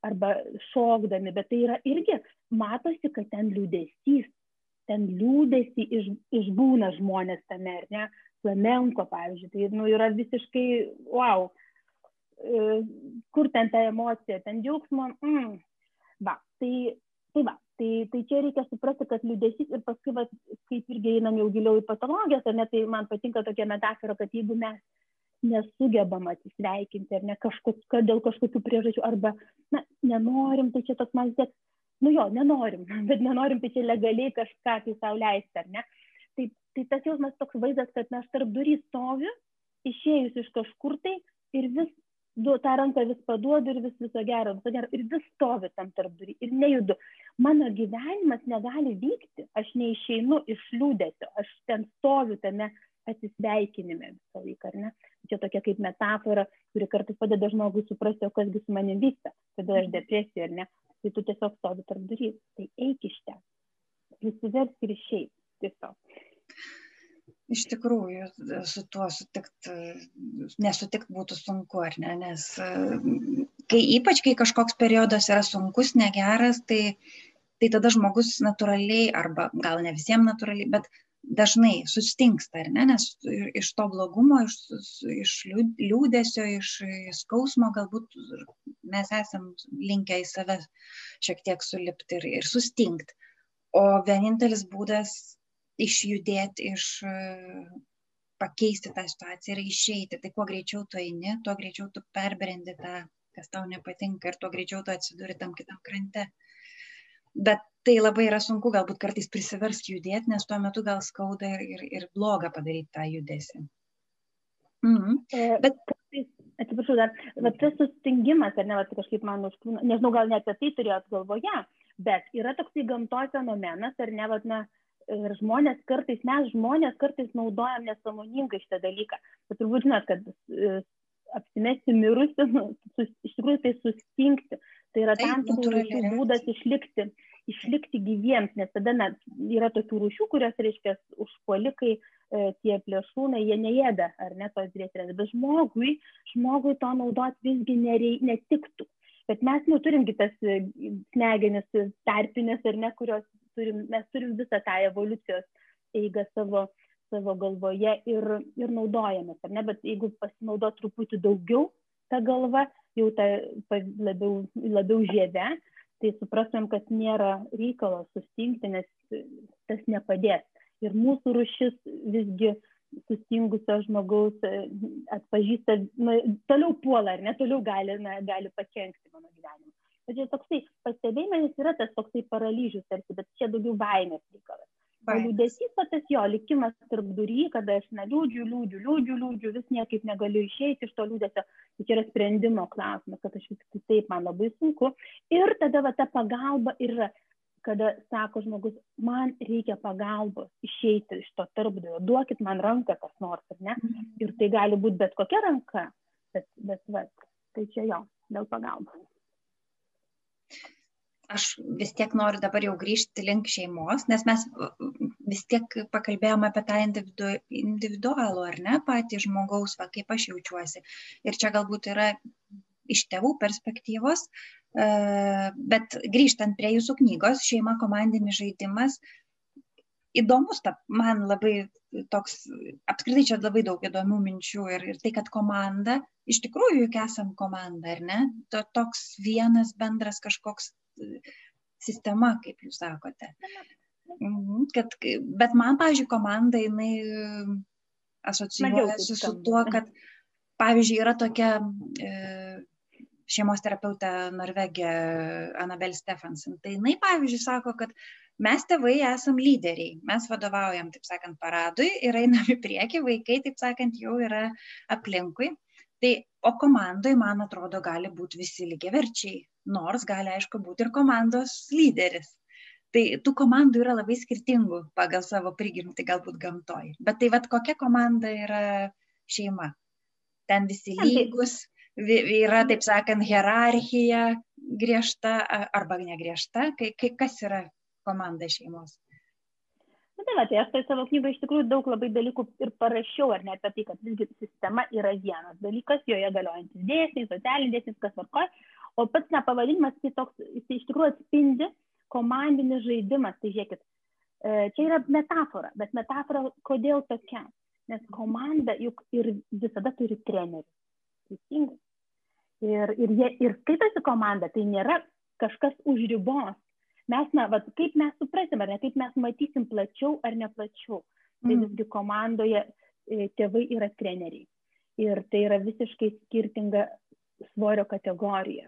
arba šokdami. Bet tai yra irgi matosi kad ten liūdesys ten liūdesį iš, išbūna žmonės tame, ar ne? Flamenko, pavyzdžiui, tai nu, yra visiškai, wow, e, kur ten ta emocija, ten džiaugsmo, mm. va, tai, tai va, tai, tai čia reikia suprasti, kad liūdėsys ir paskui, va, kaip irgi einam jau giliau į patologijas, ar ne, tai man patinka tokia metafora, kad jeigu mes nesugebam atsisveikinti, ar ne kažkokio, dėl kažkokių priežasčių, arba, na, nenorim, tai čia toks man vis tiek, nu jo, nenorim, bet nenorim, tai čia legaliai kažką tai sau leisti, ar ne, tai tai tas jausmas toks vaizdas, kad aš tarp durį stoviu, išėjus iš kažkur tai ir vis du, tą ranką vis paduodu ir vis viso gero, viso gero, ir vis stovi tam tarp durį ir nejudu. Mano gyvenimas negali vykti, aš neišeinu iš liūdėsio, aš ten stoviu tame atsisveikinime visą laiką, ar ne? Čia tokia kaip metafora, kuri kartais padeda žmogui suprasti, o kasgi su manim vyksta, kada aš depresija, ar ne? Tai tu tiesiog stovi tarp durys, tai eik iš ten, prisiversk ir išeik tiesiog. Iš tikrųjų, su tuo sutikt, nesutikt būtų sunku, ar ne? Nes kai ypač, kai kažkoks periodas yra sunkus, negeras, tai, tai tada žmogus natūraliai, arba gal ne visiems natūraliai, bet dažnai sustingsta, ar ne? Nes iš to blogumo, iš, iš liūdėsio, iš skausmo galbūt mes esam linkę į save šiek tiek sulipti ir, ir sustingti. O vienintelis būdas išjudėti, iš pakeisti tą situaciją ir išeiti. Tai kuo greičiau tu eini, tuo greičiau tu perbrendi tą, kas tau nepatinka ir tuo greičiau tu atsiduri tam kitam krante. Bet tai labai yra sunku galbūt kartais prisiversti judėti, nes tuo metu gal skauda ir, ir, ir bloga padaryti tą judesi. Mhm. E, bet atsiprašau, dar, va, tas sustingimas, ar ne, va, kažkaip man užkliūna, nežinau, gal ne apie tai turėjot galvoje, bet yra toksai gamtos fenomenas, ar ne, va, na, ir žmonės kartais, mes žmonės kartais naudojam nesąmoningai šitą dalyką. Bet turbūt žinot, kad e, apsimesti mirusi, nu, sus, iš tikrųjų tai sustingti. Tai yra tam tikrų būdas išlikti, išlikti gyviems, nes tada na, yra tokių rūšių, kurios, reiškia, užpuolikai, e, tie plėšūnai, jie neėda, ar ne, tos grėsmės. Bet žmogui, žmogui to naudoti visgi nerei, netiktų. Bet mes nu, turim kitas e, smegenis tarpinės, ar ne, kurios turim, mes turim visą tą evoliucijos eigą savo, savo galvoje ir, ir naudojamės, ar ne, bet jeigu pasinaudot truputį daugiau tą galvą, jau tą labiau, labiau žievę, tai suprastum, kad nėra reikalo sustingti, nes tas nepadės. Ir mūsų rušis visgi sustingusio žmogaus atpažįsta, na, toliau puola, ar ne, toliau gali, na, gali pakengti mano gyvenimui bet čia toksai pastebėjimas yra tas toksai paralyžius tarsi, bet čia daugiau baimės reikalas. O liūdėsys, tas jo likimas tarp durį, kada aš na, liūdžiu, liūdžiu, liūdžiu, vis niekaip negaliu išeiti iš to liūdėsio, tai čia yra sprendimo klausimas, kad aš vis tik taip man labai sunku. Ir tada va ta pagalba yra, kada sako žmogus, man reikia pagalbos išeiti iš to tarpdavio, duokit man ranką kas nors, ar ne? Mhm. Ir tai gali būti bet kokia ranka, bet, bet va, tai čia jo, dėl pagalbos. Aš vis tiek noriu dabar jau grįžti link šeimos, nes mes vis tiek pakalbėjome apie tą individu, individualų, ar ne, patį žmogaus, va, kaip aš jaučiuosi. Ir čia galbūt yra iš tėvų perspektyvos, e, bet grįžtant prie jūsų knygos, šeima komandinis žaidimas, įdomus, ta, man labai toks, apskritai čia labai daug įdomių minčių ir, ir tai, kad komanda, iš tikrųjų juk esam komanda, ar ne? To, toks vienas bendras kažkoks sistema, kaip jūs sakote. Mhm, kad, bet man, pavyzdžiui, komanda, jinai asocijuojasi su tuo, kad, pavyzdžiui, yra tokia e, šeimos terapeutė Norvegė Anabel Stefansen. Tai jinai, pavyzdžiui, sako, kad mes tėvai esam lyderiai, mes vadovaujam, taip sakant, paradui ir einam į priekį, vaikai, taip sakant, jau yra aplinkui. Tai, o komandoje, man atrodo, gali būti visi lygiaverčiai, nors gali, aišku, būti ir komandos lyderis. Tai tų komandų yra labai skirtingų pagal savo prigimtį, galbūt gamtoj. Bet tai vad kokia komanda yra šeima? Ten visi lygus, yra, taip sakant, hierarchija griežta arba negriežta, kai, kai kas yra komanda šeimos. Na, tai, va, tai aš tai savo knygoje iš tikrųjų daug labai dalykų ir parašiau, ar ne apie tai, kad visgi sistema yra vienas dalykas, joje galiojantis dėsniai, socialinis dėsnis, kas varkoja, o pats nepavadinimas, tai toks, jis iš tikrųjų atspindi komandinis žaidimas. Tai žiūrėkit, e, čia yra metafora, bet metafora kodėl tokia? Nes komanda juk ir visada turi trenerių. Teisingai. Ir, ir, jie, ir skaitosi komanda, tai nėra kažkas už ribos. Mes, na, vat, kaip mes suprasim, ar ne, kaip mes matysim plačiau ar ne plačiau. Tai mm. visgi komandoje e, tėvai yra treneriai. Ir tai yra visiškai skirtinga svorio kategorija.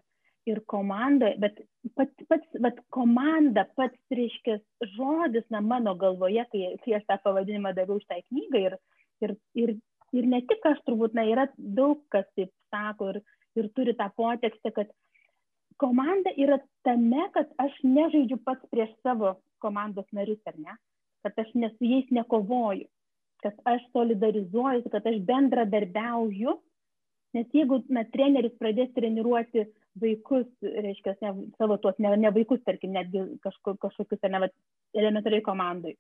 Ir komanda, bet pats, pats vat, komanda, pats, reiškia, žodis, na, mano galvoje, kai, kai aš tą pavadinimą daviau šitai knygai ir, ir, ir, ir ne tik aš turbūt, na, yra daug kas taip sako ir, ir turi tą potekstę, kad komanda yra tame, kad aš nežaidžiu pats prieš savo komandos narius, ar ne? Kad aš ne su jais nekovoju, kad aš solidarizuoju, kad aš bendradarbiauju, nes jeigu na, treneris pradės treniruoti vaikus, reiškia, ne, savo tuos, ne, ne vaikus, tarkim, netgi kažko, kažkokius, ne, va, elementariai komandai,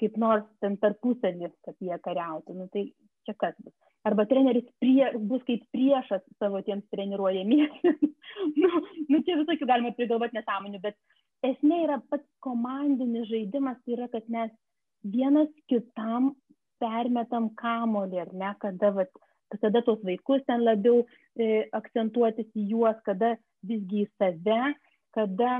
kaip nors ten tarpusavį, kad jie kariautų, nu, tai čia kas bus arba treneris prie, bus kaip priešas savo tiems treniruojamiesiems. nu, nu, čia visokių galima prigalvoti nesąmonių, bet esmė yra pats komandinis žaidimas, tai yra, kad mes vienas kitam permetam kamolį, ar ne, kada, vat, kada tos vaikus ten labiau e, akcentuotis į juos, kada visgi į save, kada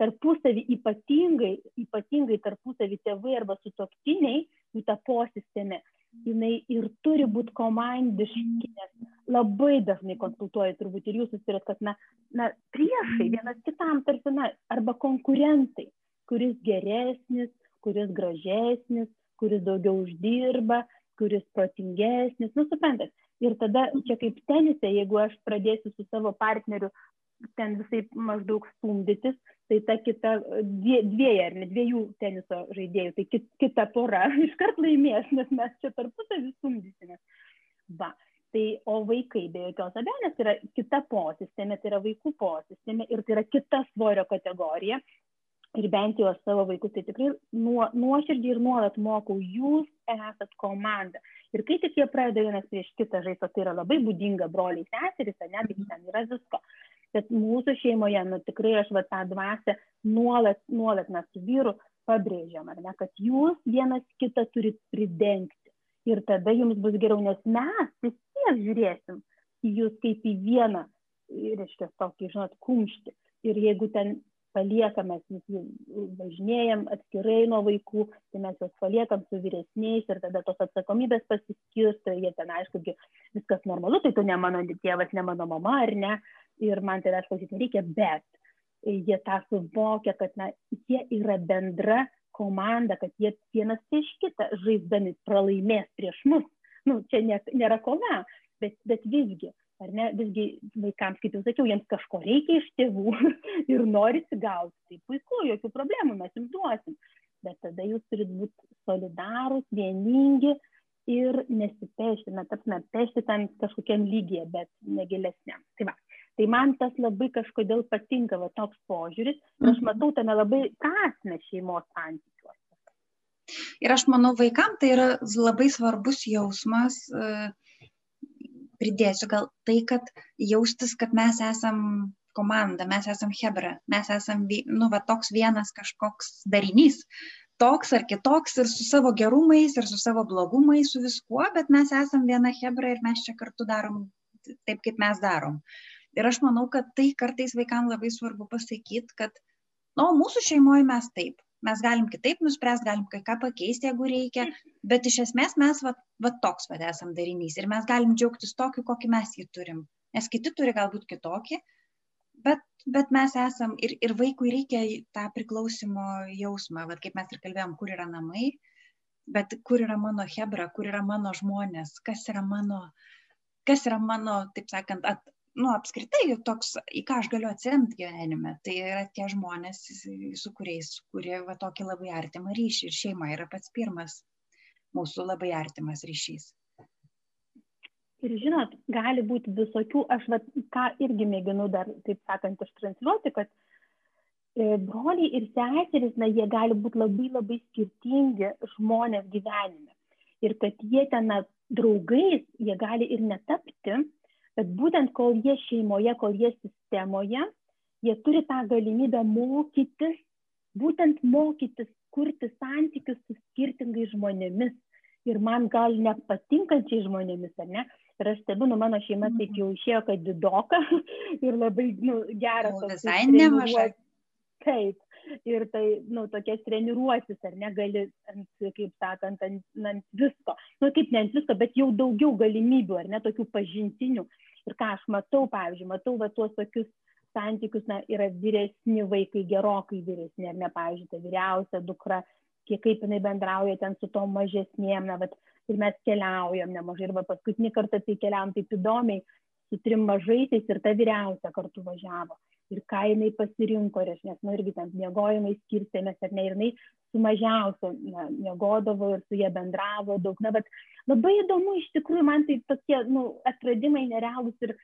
tarpusavį ypatingai, ypatingai tarpusavį tėvai arba sutoktiniai, jų ta posistėme, jinai ir turi būti komandiški, nes labai dažnai konsultuoju, turbūt ir jūs susirat, kad, na, na, priešai vienas kitam tarsi, na, arba konkurentai, kuris geresnis, kuris gražesnis, kuris daugiau uždirba, kuris protingesnis, nu, suprantat. Ir tada čia kaip tenise, jeigu aš pradėsiu su savo partneriu ten visai maždaug stumdytis, tai ta kita, dvie, dviejų ar ne dviejų teniso žaidėjų, tai kit, kita pora iškart laimės, nes mes čia tarpusavį stumdysimės. Va. Tai, o vaikai be jokios abejonės yra kita posistėmė, tai yra vaikų posistėmė ir tai yra kita svorio kategorija. Ir jau aš savo vaikus tai tikrai nuo, nuoširdžiai ir nuolat mokau, jūs esat komanda. Ir kai tik jie pradeda vienas prieš kitą žaisti, tai yra labai būdinga broliai seserys, ne, tai ten yra visko bet mūsų šeimoje, nu tikrai aš va tą dvasę nuolat, nuolat mes su vyru pabrėžiam, ar ne, kad jūs vienas kitą turit pridengti. Ir tada jums bus geriau, nes mes vis tiek žiūrėsim į jūs kaip į vieną, reiškia, tokį, žinot, kumštį. Ir jeigu ten paliekam, mes visi važinėjom atskirai nuo vaikų, tai mes juos paliekam su vyresniais ir tada tos atsakomybės pasiskirsto, jie ten aišku, viskas normalu, tai tu ne mano tėvas, ne mano mama, ar ne, ir man tavęs klausyt nereikia, bet jie tą suvokia, kad na, jie yra bendra komanda, kad jie vienas prieš kitą žaisdami pralaimės prieš mus. Nu, čia nė, nėra kova, bet, bet visgi ar ne, visgi vaikams, kaip jau sakiau, jiems kažko reikia iš tėvų ir norisi gauti, tai puiku, jokių problemų mes jums duosim, bet tada jūs turit būti solidarūs, vieningi ir nesipešti, na, tapsime, pešti ten kažkokiam lygiai, bet negilesniam. Tai, va. tai man tas labai kažkodėl patinka va, toks požiūris ir aš mhm. matau tame labai prasme šeimos santykiuose. Ir aš manau, vaikams tai yra labai svarbus jausmas, uh, pridėsiu gal tai, kad jaustis, kad mes esam komanda, mes esam hebra, mes esam, nu, va, toks vienas kažkoks darinys, toks ar kitoks ir su savo gerumais, ir su savo blogumais, su viskuo, bet mes esam viena hebra ir mes čia kartu darom taip, kaip mes darom. Ir aš manau, kad tai kartais vaikams labai svarbu pasakyti, kad, na, nu, mūsų šeimoje mes taip, mes galim kitaip nuspręst, galim kai ką pakeisti, jeigu reikia, bet iš esmės mes va, va toks va esam darinys ir mes galim džiaugtis tokiu, kokį mes jį turim. Nes kiti turi galbūt kitokį, bet, bet mes esam ir, ir vaikui reikia tą priklausimo jausmą, va, kaip mes ir kalbėjom, kur yra namai, bet kur yra mano hebra, kur yra mano žmonės, kas yra mano, kas yra mano, taip sakant, at, nu apskritai toks į ką aš galiu atsiremt gyvenime tai yra tie žmonės su kuriais kurie va tokį labai artimą ryšį ir šeima yra pats pirmas mūsų labai artimas ryšys. Ir žinot gali būti visokių aš vat ką irgi mėginu dar taip sakant ištransliuoti kad e, broliai ir seserys na jie gali būti labai labai skirtingi žmonės gyvenime. Ir kad jie ten na draugais jie gali ir netapti bet būtent kol jie šeimoje, kol jie sistemoje, jie turi tą galimybę mokytis, būtent mokytis, kurti santykius su skirtingais žmonėmis. Ir man gal nepatinkančiai žmonėmis, ar ne? Ir aš stebiu, nu mano šeima taip mhm. jau išėjo, kad didoka ir labai, nu, geras. Visai nemažai. Taip. Ir tai, nu, tokias treniruotis, ar negali, ant, kaip sakant, ant, ant visko. Nu, kaip ne ant visko, bet jau daugiau galimybių, ar ne, tokių pažintinių ir ką aš matau pavyzdžiui matau va tuos tokius santykius na yra vyresni vaikai gerokai vyresni ar ne pavyzdžiui ta vyriausia dukra kiek kaip jinai bendrauja ten su tom mažesnėm na vat ir mes keliaujam nemažai ir va paskutinį kartą tai keliavom taip įdomiai su trim mažaisiais ir ta vyriausia kartu važiavo ir ką jinai pasirinko ir aš nes nu irgi ten miegojimai skirstėmės ar ne ir jinai su mažiausiu na miegodavo ir su ja bendravo daug. Na bet labai įdomu iš tikrųjų man tai tokie nu atradimai nerealūs ir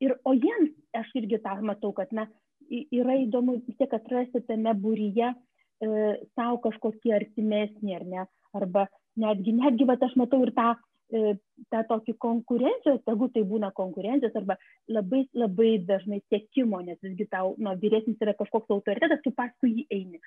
ir o jiems aš irgi tą matau kad na yra įdomu vis tiek atrasti tame būryje e, sau kažkokį artimesnį ar ne arba netgi netgi vat aš matau ir tą tą tokį konkurencijos, tegu tai būna konkurencijos arba labai, labai dažnai sėkimo, nes visgi tau, nu, vyresnis yra kažkoks autoritetas, tu paskui jį eini.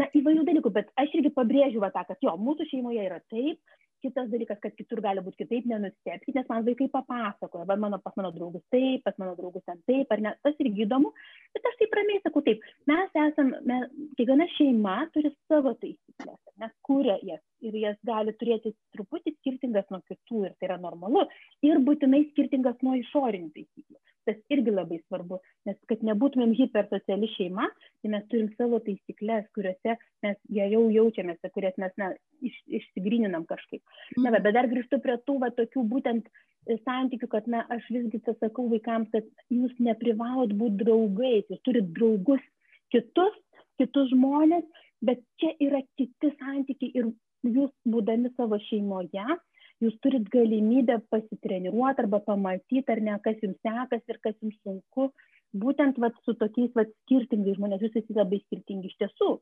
Na, įvairių dalykų, bet aš irgi pabrėžiu va, tą, kad jo, mūsų šeimoje yra taip, kitas dalykas, kad kitur gali būti kitaip, nenustebkite, nes man vaikai papasakoja, va, mano, pas mano draugus taip, pas mano draugus ten taip, ar ne, tas irgi įdomu, bet aš taip ramiai sakau taip, mes esame, mes, kiekviena šeima turi savo taisyklės, mes kūrė jas ir jas gali turėti truputį skirtingas nuo kitų ir tai yra normalu ir būtinai skirtingas nuo išorinių taisyklių tas irgi labai svarbu nes kad nebūtumėm hipersociali šeima tai mes turim savo taisykles kuriose mes geriau jaučiamės ir kurias mes na iš išsigryninam kažkaip. Na va bet dar grįžtu prie tų va tokių būtent santykių kad na aš visgi sakau vaikams kad jūs neprivalot būt draugais jūs turit draugus kitus kitus žmones bet čia yra kiti santykiai ir jūs būdami savo šeimoje jūs turit galimybę pasitreniruot arba pamatyt ar ne kas jums sekasi ir kas jums sunku. Būtent vat su tokiais vat skirtingais žmonės jūs esate labai skirtingi iš tiesų.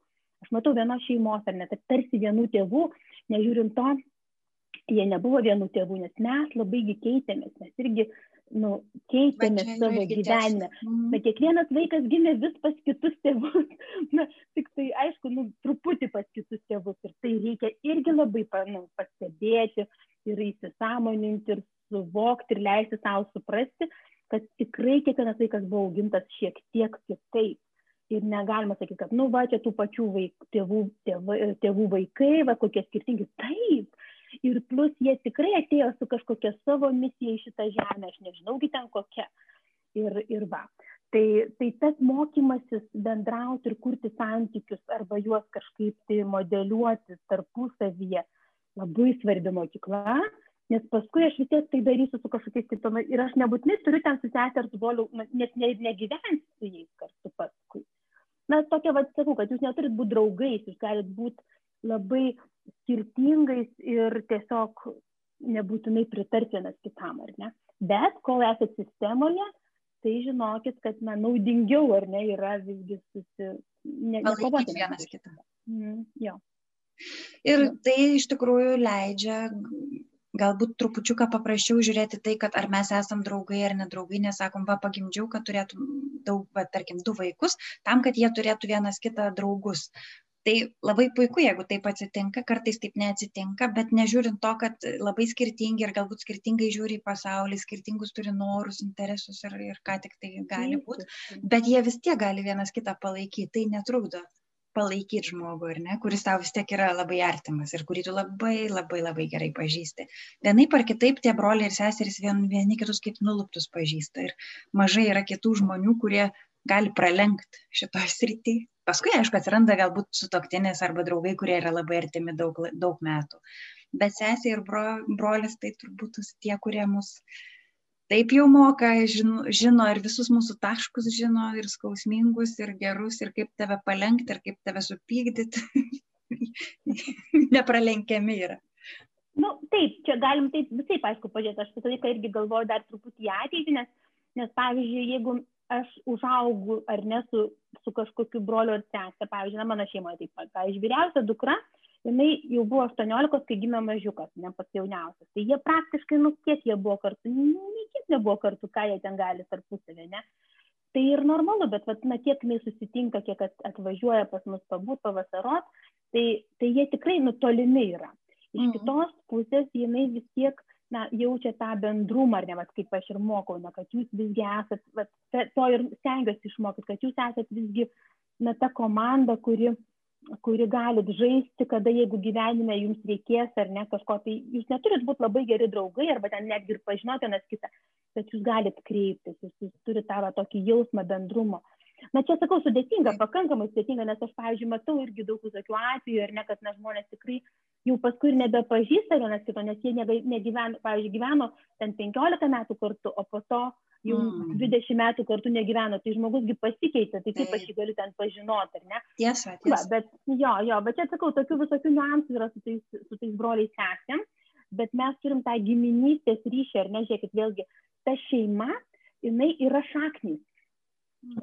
Aš matau vienos šeimos ar ne kad tarsi vienų tėvų nežiūrint to jie nebuvo vienų tėvų nes mes labai gi keitėmės mes irgi nu, keitėmės savo gyvenime. Mm. Bet kiekvienas vaikas gimė vis pas kitus tėvus. Na, tik tai aišku, nu, truputį pas kitus tėvus. Ir tai reikia irgi labai nu, pastebėti, ir įsisamoninti ir suvokti ir leisti savo suprasti, kad tikrai kiekvienas vaikas buvo augintas šiek tiek kitaip. Ir negalima sakyti, kad, nu, va, čia tų pačių vaik, tėvų, tėvų, tėvų vaikai, va, kokie skirtingi. Taip. Ir plus jie tikrai atėjo su kažkokia savo misija į šitą žemę, aš nežinau, ten kokia. Ir, ir va. Tai, tai tas mokymasis bendrauti ir kurti santykius arba juos kažkaip tai modeliuoti tarpusavyje, labai svarbi mokykla, nes paskui aš vis tiek tai darysiu su kažkokiais kitom ir aš nebūtinai turiu ten su sesė ar su broliu, net ne, negyventi su jais kartu paskui. Na, tokia, vad, sakau, kad jūs neturit būti draugais, jūs galit būti labai skirtingais ir tiesiog nebūtinai pritarti vienas kitam, ar ne? Bet kol esate sistemoje, tai žinokit, kad na, naudingiau ar ne yra visgi susi... Ne, Palaikyti vienas kitą. Mm, jo. Ir tai iš tikrųjų leidžia galbūt trupučiuką paprasčiau žiūrėti tai, kad ar mes esam draugai ar nedraugai, nesakom, va, pagimdžiau, kad turėtum daug, va, tarkim, du vaikus, tam, kad jie turėtų vienas kitą draugus tai labai puiku jeigu taip atsitinka kartais taip neatsitinka bet nežiūrint to kad labai skirtingi ir galbūt skirtingai žiūri į pasaulį skirtingus turi norus interesus ir ir ką tik tai gali būt bet jie vis tiek gali vienas kitą palaikyt. Tai netrukdo palaikyt žmogų ar ne kuris tau vis tiek yra labai artimas ir kurį tu labai labai labai gerai pažįsti. Vienaip ar kitaip tie broliai ir seserys vien vieni kitus kaip nuluptus pažįsta ir mažai yra kitų žmonių kurie gali pralenkt šitoj srity. Paskui aišku atsiranda galbūt sutuoktinis arba draugai kurie yra labai artimi daug daug metų. Bet sesė ir bro brolis tai turbūt tie kurie mus taip jau moka žino, žino ir visus mūsų taškus žino ir skausmingus ir gerus ir kaip tave palenkti ir kaip tave supykdyti nepralenkiami yra. Nu, taip, čia galim taip visai, aišku, pažiūrėti. Aš visą laiką irgi galvoju dar truputį į ateitį, nes, nes pavyzdžiui, jeigu aš užaugu ar ne su, su kažkokiu broliu ar sesė, pavyzdžiui, na, mano šeimoje taip pat, pavyzdžiui, vyriausia dukra, jinai jau buvo 18, kai gimė mažiukas, ne pats jauniausias. Tai jie praktiškai, nu, kiek jie buvo kartu, nei kiek nebuvo kartu, ką jie ten gali tarpusavė, ne. Tai ir normalu, bet, vat, na, kiek jinai susitinka, kiek atvažiuoja pas mus pabūt, pavasarot, tai, tai jie tikrai nutolimi yra. Iš mhm. kitos pusės jinai vis tiek na, jaučia tą bendrumą, ar ne, vat, kaip aš ir mokau, na, kad jūs visgi esat, vat, to ir stengiuosi išmokyti, kad jūs esat visgi, na, ta komanda, kuri, kuri galit žaisti, kada jeigu gyvenime jums reikės ar ne kažko, tai jūs neturit būti labai geri draugai arba ten netgi ir pažinoti vienas kitą, bet jūs galit kreiptis, jūs, jūs turite tą va, tokį jausmą bendrumo na čia sakau sudėtinga pakankamai sudėtinga nes aš pavyzdžiui matau irgi daug visokių atvejų ar ne kad na žmonės tikrai jau paskui ir nebepažįsta vienas kito nes jie nebe negyveno pavyzdžiui gyveno ten penkiolika metų kartu o po to jau mm. dvidešimt metų kartu negyveno. Tai žmogus gi pasikeitė tai kaip aš jį galiu ten pažinot ar ne? Tiesa tiesa. Va, bet jo jo bet čia sakau tokių visokių niuansų yra su tais su tais broliais sesėm bet mes turim tą giminystės ryšį ar ne? Žiūrėkit vėlgi ta šeima jinai yra šaknys.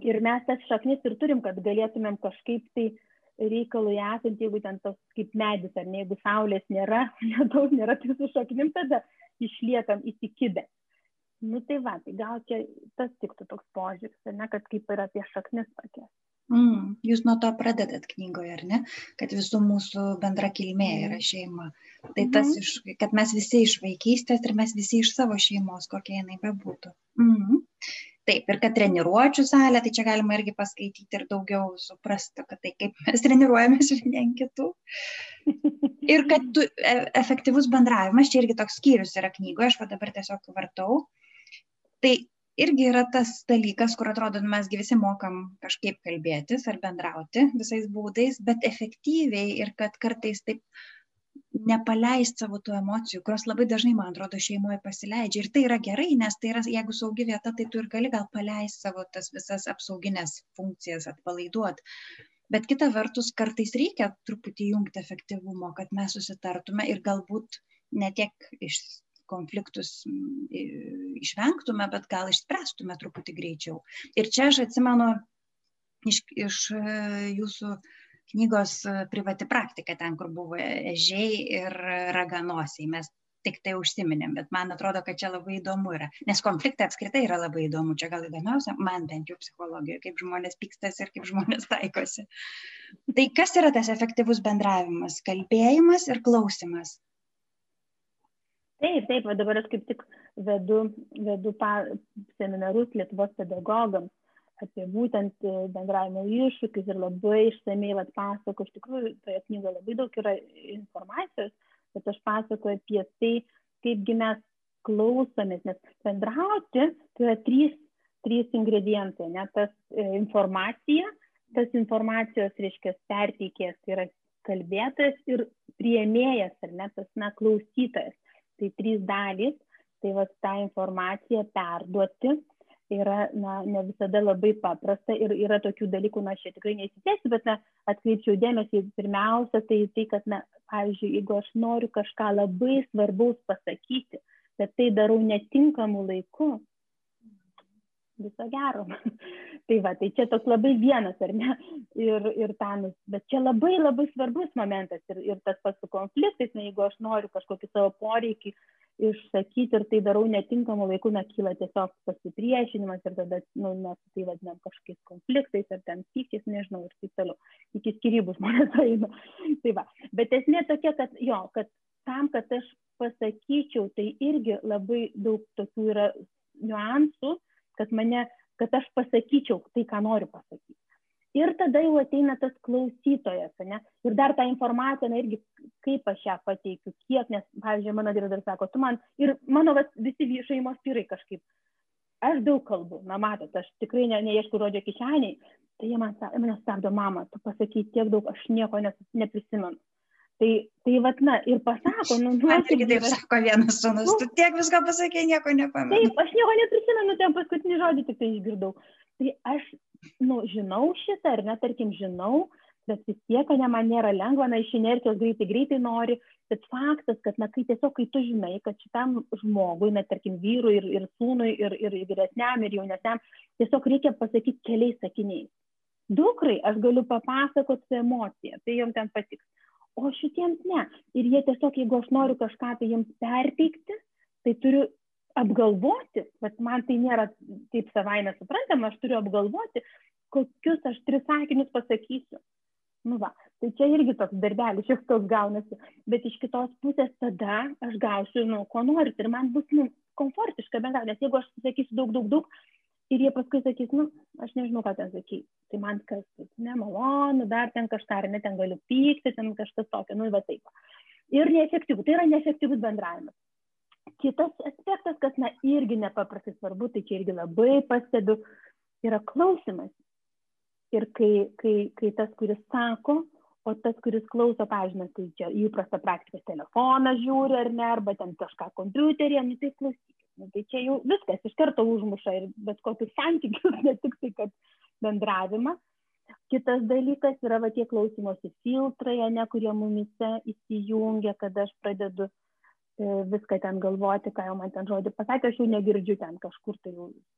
Ir mes tas šaknis ir turim, kad galėtumėm kažkaip tai reikalui esant, jeigu ten tos kaip medis, ar ne, jeigu saulės nėra, nedaug nėra, tai su šaknim tada išliekam įsikibę. Nu tai va, tai gal čia tas tiktų toks požiūris, ne, kad kaip ir apie šaknis tokias. Mm, jūs nuo to pradedat knygoje, ar ne? Kad visų mūsų bendra kilmė yra šeima. Tai tas, mm. iš, kad mes visi iš vaikystės ir mes visi iš savo šeimos, kokia jinai bebūtų. Mm taip ir kad treniruočių salė tai čia galima irgi paskaityti ir daugiau suprasti kad tai kaip mes treniruojamės vieni kitų. Ir kad tu e, efektyvus bendravimas čia irgi toks skyrius yra knygoje aš va dabar tiesiog vartau. Tai irgi yra tas dalykas kur atrodo nu, mes gi visi mokam kažkaip kalbėtis ar bendrauti visais būdais bet efektyviai ir kad kartais taip nepaleist savo tų emocijų, kurios labai dažnai, man atrodo, šeimoje pasileidžia. Ir tai yra gerai, nes tai yra, jeigu saugi vieta, tai tu ir gali gal paleisti savo tas visas apsauginės funkcijas, atpalaiduot. Bet kita vertus, kartais reikia truputį jungti efektyvumo, kad mes susitartume ir galbūt ne tiek iš konfliktus išvengtume, bet gal išspręstume truputį greičiau. Ir čia aš atsimenu iš, iš jūsų uh, knygos e, privati praktika, ten, kur buvo ežiai ir raganosiai. Mes tik tai užsiminėm, bet man atrodo, kad čia labai įdomu yra. Nes konfliktai apskritai yra labai įdomu. Čia gal įdomiausia, man bent jau psichologijoje, kaip žmonės pykstas ir kaip žmonės taikosi. Tai kas yra tas efektyvus bendravimas? Kalbėjimas ir klausimas. Taip, taip, dabar aš kaip tik vedu, vedu pa, seminarus Lietuvos pedagogams apie būtent e, bendravimo iššūkius ir labai išsamei vat, pasako, iš tikrųjų toje knygoje labai daug yra informacijos, bet aš pasakoju apie tai, kaipgi mes klausomės, nes bendrauti tai yra trys, trys ingredientai, ne, tas e, informacija, tas informacijos, reiškia, perteikėjas, tai yra kalbėtojas ir prieimėjas, ar ne, tas, na, klausytojas. tai trys dalys, tai va tą informaciją perduoti yra na, ne visada labai paprasta ir yra tokių dalykų, na, aš čia tikrai neįsitėsiu, bet na, atkreipčiau dėmesį pirmiausia, tai tai, kad, na, pavyzdžiui, jeigu aš noriu kažką labai svarbaus pasakyti, bet tai darau netinkamu laiku, viso gero. tai va, tai čia toks labai vienas, ar ne? Ir, ir tanas, bet čia labai labai svarbus momentas ir, ir tas pats su konfliktais, na, jeigu aš noriu kažkokį savo poreikį išsakyti ir tai darau netinkamu laiku, na, kyla tiesiog pasipriešinimas ir tada, nu, mes tai vadinam kažkokiais konfliktais ar ten pyktis, nežinau, ir taip toliau. Iki skirybų žmonės eina. tai va, bet esmė tokia, kad jo, kad tam, kad aš pasakyčiau, tai irgi labai daug tokių yra niuansų, kad mane, kad aš pasakyčiau tai, ką noriu pasakyti. Ir tada jau ateina tas klausytojas, ne? Ir dar tą informaciją, na irgi, kaip aš ją pateikiu, kiek, nes, pavyzdžiui, mano vyras dar sako, tu man, ir mano vas, visi šeimos vyrai kažkaip, aš daug kalbu, na matot, aš tikrai ne, neieškau žodžio kišeniai, tai jie man, mane stabdo, mama, tu pasakai tiek daug, aš nieko nes, neprisimenu. Tai, tai vat, na, ir pasako, nu, nu. Irgi taip sako vienas sunus, nu, tu tiek visko pasakė, nieko nepamenu. Taip, aš nieko neprisimenu, ten paskutinį žodį tik tai išgirdau. Tai aš, nu, žinau šitą, ar ne, tarkim, žinau, bet vis tiek, ne, man nėra lengva, na, iš inercijos greitai, greitai nori, bet faktas, kad, na, kai tiesiog, kai tu žinai, kad šitam žmogui, na, tarkim, vyrui ir, ir sūnui, ir, ir vyresniam, ir jaunesniam, tiesiog reikia pasakyti keliais sakiniais. Dukrai aš galiu papasakoti emociją, tai jom ten patiks o šitiems ne. Ir jie tiesiog, jeigu aš noriu kažką tai jiems perteikti, tai turiu apgalvoti, bet man tai nėra taip savaime suprantama, aš turiu apgalvoti, kokius aš tris sakinius pasakysiu. Nu va, tai čia irgi toks darbelis šis toks gaunasi, bet iš kitos pusės tada aš gausiu, nu, ko noriu ir man bus, nu, komfortiška bendrauti, nes jeigu aš sakysiu daug, daug, daug, ir jie paskui sakys, nu, aš nežinau, ką ten sakyti. Tai man kas, nemalonu, dar ten kažką, ar ne, ten galiu pykti, ten kažkas tokio, nu, va taip. Ir neefektyvu, tai yra neefektyvus bendravimas. Kitas aspektas, kas, na, irgi nepaprastai svarbu, tai čia irgi labai pastebiu, yra klausimas. Ir kai, kai, kai tas, kuris sako, o tas, kuris klauso, pažiūrėjau, tai čia įprasta praktika, telefoną žiūri ar ne, arba ten kažką kompiuterį, nu tai klausyk nu, tai čia jau viskas iš karto užmuša ir bet kokius santykius, ne tik tai, kad bendravimą. Kitas dalykas yra va tie klausimosi filtrai, ne, kurie mumise įsijungia, kada aš pradedu e, viską ten galvoti, ką jau man ten žodį pasakė, aš jau negirdžiu ten kažkur tai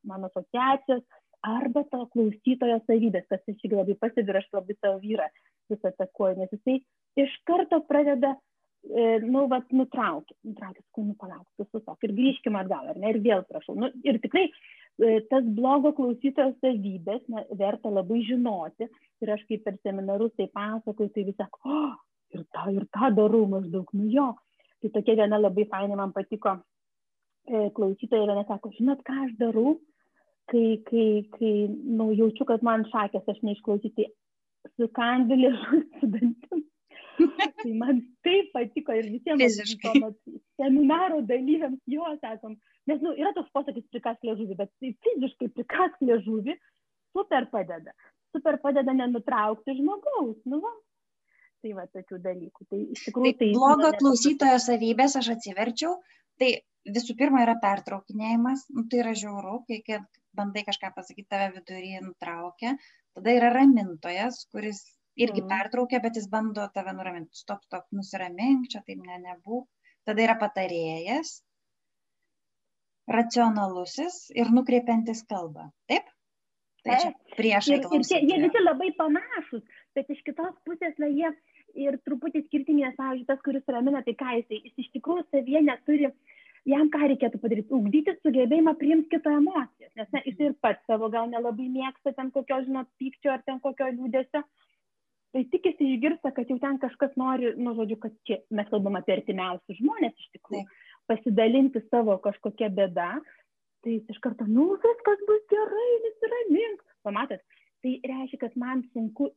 mano asociacijos, arba to klausytojo savybės, kas aš irgi labai ir aš labai savo vyrą vis atakuoju, nes jisai iš karto pradeda E, nu, vat, nutraukė, nutraukė, sakau, nu, palauk, tu sustok ir grįžkime atgal, ar ne, ir vėl prašau. Nu, ir tikrai e, tas blogo klausytojo savybės na, verta labai žinoti. Ir aš kaip per seminarus tai pasakoju, tai vis sako, oh, ir tą, ir tą darau maždaug, nu jo. Tai tokia viena labai fainai man patiko e, klausytoja, viena sako, žinot, ką aš darau, kai, kai, kai nu, jaučiu, kad man šakės, aš neišklausyti, sukandu liežuvį su dantim tai man taip patiko ir visiems seminaro dalyviams jo sakom, nes nu, yra toks posakis prikask liežuvį, bet tai fiziškai prikask liežuvį super padeda. Super padeda nenutraukti žmogaus. Nu, va. Tai va, tokių dalykų. Tai iš tikrųjų tai... Blogo klausytojo savybės aš atsiverčiau. Tai visų pirma yra pertraukinėjimas, nu, tai yra žiauru, kai, kai bandai kažką pasakyti, tave viduryje nutraukia. Tada yra ramintojas, kuris irgi mm. pertraukia, bet jis bando tave nuraminti. Stop, stop, nusiramink, čia taip ne, nebūk. Tada yra patarėjas, racionalusis ir nukreipiantis kalbą. Taip? Tai priešai. Ir, ir tie, jie visi labai panašus, bet iš kitos pusės, na, jie ir truputį skirtingi, nes, pavyzdžiui, tas, kuris ramina, tai ką jisai, jis iš tikrųjų savyje neturi, jam ką reikėtų padaryti, ugdyti sugebėjimą priimti kito emocijas, nes ne, jis ir pats savo gal nelabai mėgsta ten kokio, žinot, pykčio ar ten kokio liūdėsio, tai tikisi išgirsta, kad jau ten kažkas nori, nu, žodžiu, kad čia mes kalbam apie artimiausius žmonės iš tikrųjų, pasidalinti savo kažkokia bėda, tai jis iš karto, nu, viskas bus gerai, nesiramink. Pamatot, tai reiškia, kad man sunku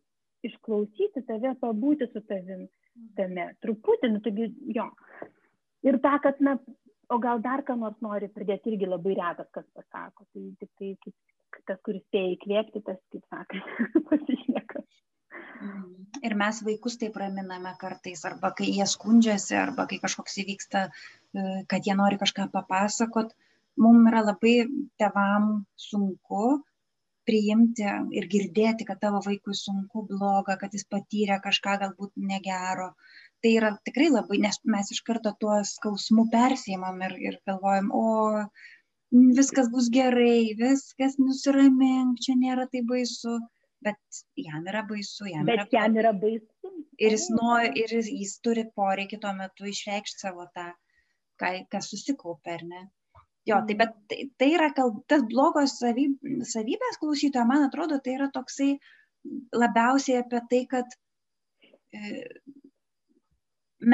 išklausyti tave, pabūti su tavim tame, truputį, nu, taigi, jo. Ir tą, kad, na, o gal dar ką nors nori pridėti, irgi labai retas, kas pasako. Tai tik tai, kaip, tas, kuris spėja įkvėpti, tas, kaip sakant, pasišneka. Ir mes vaikus taip raminame kartais, arba kai jie skundžiasi, arba kai kažkoks įvyksta kad jie nori kažką papasakot. Mums yra labai tevam sunku priimti ir girdėti, kad tavo vaikui sunku, bloga, kad jis patyrė kažką galbūt negero. Tai yra tikrai labai, nes mes iš karto tuo skausmu persijimam ir, ir galvojam, o viskas bus gerai, viskas nusiramink, čia nėra tai baisu, bet jam yra baisu, jam bet yra, jam yra baisu. Ir jis, nori, ir jis turi poreikį tuo metu išreikšti savo tą, ką, kas susikaupia, ar ne? Jo, tai bet tai, tai yra kalb, tas blogos savyb, savybės klausytojo, man atrodo, tai yra toksai labiausiai apie tai, kad e,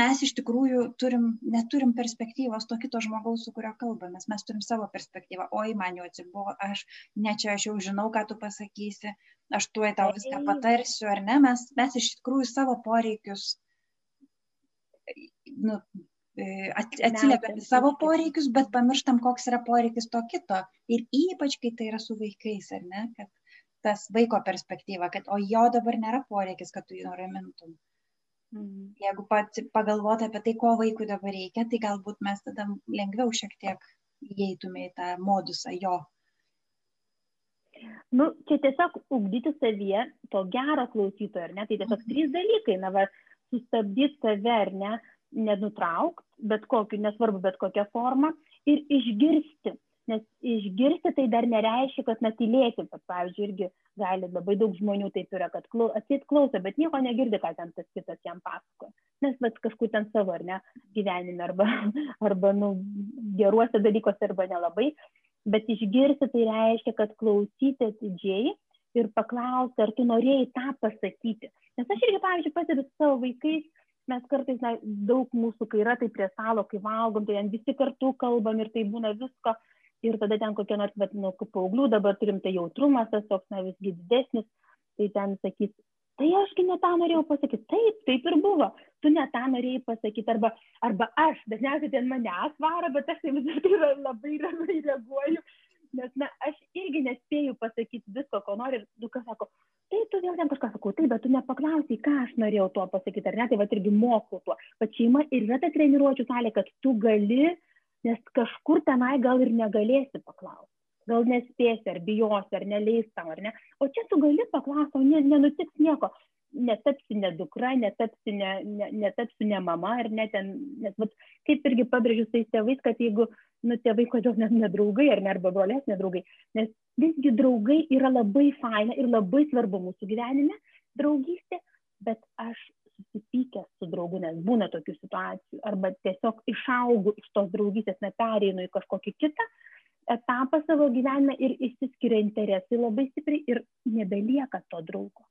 mes iš tikrųjų turim, neturim perspektyvos to kito žmogaus, su kurio kalbamės, mes turim savo perspektyvą, oi man jau atsibuvo, aš ne čia, aš jau žinau, ką tu pasakysi, aš tuoj tau viską patarsiu, ar ne, mes, mes iš tikrųjų savo poreikius nu, atsiliepiam į savo poreikius, bet pamirštam, koks yra poreikis to kito. Ir ypač, kai tai yra su vaikais, ar ne, kad tas vaiko perspektyva, kad o jo dabar nėra poreikis, kad tu jį nuramintum. Mhm. Jeigu pats pagalvoti apie tai, ko vaikui dabar reikia, tai galbūt mes tada lengviau šiek tiek įeitume į tą modusą jo. Nu, čia tiesiog ugdyti savyje to gero klausytojo, ar ne? Tai tiesiog mhm. trys dalykai, na, va, sustabdyti save, ar ne, nenutraukti, bet kokiu, nesvarbu, bet kokią formą ir išgirsti nes išgirsti tai dar nereiškia, kad natylėti, bet, pavyzdžiui, irgi gali labai daug žmonių taip yra, kad klau, atsit klauso, bet nieko negirdi, ką ten tas kitas jam pasakoja. Nes bet kažkur ten savo, ar ne, gyvenime, arba, arba nu, geruose dalykuose, arba nelabai. Bet išgirsti tai reiškia, kad klausyti atidžiai ir paklausti, ar tu norėjai tą pasakyti. Nes aš irgi, pavyzdžiui, pastebiu su savo vaikais, mes kartais na, daug mūsų, kai yra tai prie stalo, kai valgom, tai visi kartu kalbam ir tai būna visko, ir tada ten kokie nors, bet, nu, paauglių dabar turim tai jautrumas, tas toks, na, visgi didesnis, tai ten sakys, tai ašgi ne tą norėjau pasakyti, taip, taip ir buvo, tu ne tą norėjai pasakyti, arba, arba aš, dažniausiai ten manęs varo, bet aš tai vis dėlto labai ramiai reaguoju, nes, na, aš irgi nespėju pasakyti visko, ko nori, ir dukas sako, tai tu vėl ten kažką sakau, taip, bet tu nepaklausai, ką aš norėjau tuo pasakyti, ar ne, tai va irgi moku tuo, bet šeima ir yra ta treniruočių salė, kad tu gali nes kažkur tenai gal ir negalėsi paklausti. Gal nespėsi, ar bijosi, ar neleis tam, ar ne. O čia tu gali paklausti, o ne, nenutiks nieko. Netapsi ne dukra, netapsi ne, ne, netapsi ne mama, ar ne ten, nes vat, kaip irgi pabrėžiu tais tėvais, kad jeigu, nu, tėvai kodėl net nedraugai, ar ne, arba brolės nedraugai, nes visgi draugai yra labai faina ir labai svarbu mūsų gyvenime, draugystė, bet aš susipykęs su draugu, nes būna tokių situacijų, arba tiesiog išaugu iš tos draugystės, nepereinu į kažkokį kitą etapą savo gyvenime ir išsiskiria interesai labai stipriai ir nebelieka to draugo.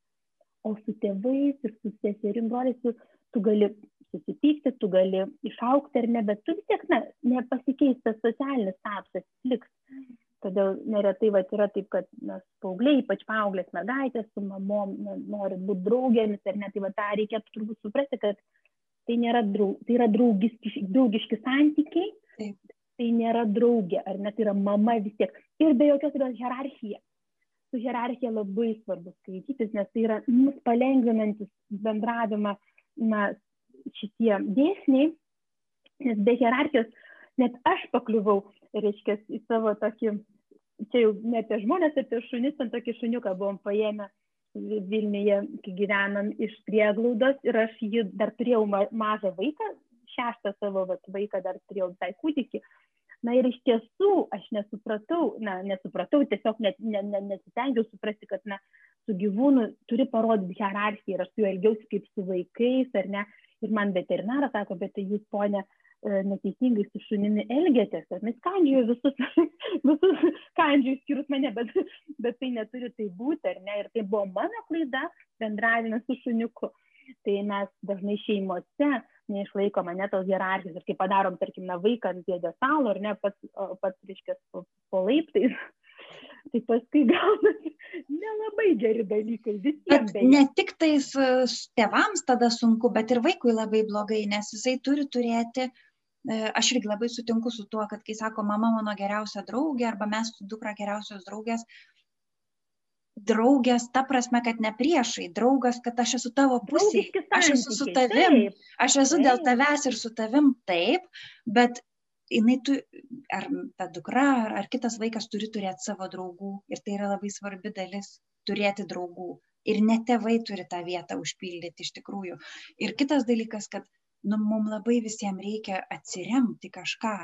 O su tėvais ir su seserim broliais tu, tu gali susipykti, tu gali išaukti ar ne, bet tu vis tiek ne, nepasikeis tas socialinis statusas, liks. Todėl neretai vat yra taip kad mes paaugliai ypač paauglės mergaitės su mamom na, nori būti draugėmis ar ne tai va tą reikėtų turbūt suprasti kad tai nėra draug, tai yra draugiški, draugiški santykiai. Taip. tai nėra draugė ar net tai yra mama vis tiek. Ir be jokios yra hierarchija su hierarchija labai svarbu skaitytis nes tai yra mus palengvinantis bendravimą na šitie dėsniai nes be hierarchijos net aš pakliuvau reiškia, į savo tokį, čia jau ne apie žmonės, apie šunis, ten tokį šuniuką buvom paėmę Vilniuje, kai gyvenam iš prieglaudos ir aš jį dar turėjau ma mažą vaiką, šeštą savo vat, vaiką dar turėjau visai kūdikį. Na ir iš tiesų aš nesupratau, na, nesupratau, tiesiog net, ne, ne, nesistengiau suprasti, kad, na, su gyvūnu turi parodyti hierarchiją ir aš su juo elgiausi kaip su vaikais, ar ne. Ir man veterinaras sako, bet tai jūs, ponė, E, neteisingai su šunimi elgėtės, nes kandžioju visus, visus kandžioju skirus mane, bet, bet tai neturi tai būti, ar ne, ir tai buvo mano klaida bendravime su šuniuku. Tai mes dažnai šeimose neišlaikome net tos hierarchijos ir kai padarom, tarkim, na, vaiką ant dėdės stalo, ar ne, pats, pats reiškia, po, po laiptais, tai paskui gaunasi nelabai geri dalykai. Ne tik tais e, tėvams tada sunku, bet ir vaikui labai blogai, nes jisai turi turėti uh, E, aš irgi labai sutinku su tuo, kad kai sako mama mano geriausia draugė arba mes su dukra geriausios draugės, draugės ta prasme, kad ne priešai, draugas, kad aš esu tavo pusėje, aš esu su tavim, aš esu dėl tavęs ir su tavim taip, bet jinai tu, ar ta dukra, ar kitas vaikas turi turėti savo draugų ir tai yra labai svarbi dalis turėti draugų. Ir ne tėvai turi tą vietą užpildyti iš tikrųjų. Ir kitas dalykas, kad nu, mums labai visiems reikia atsiremti kažką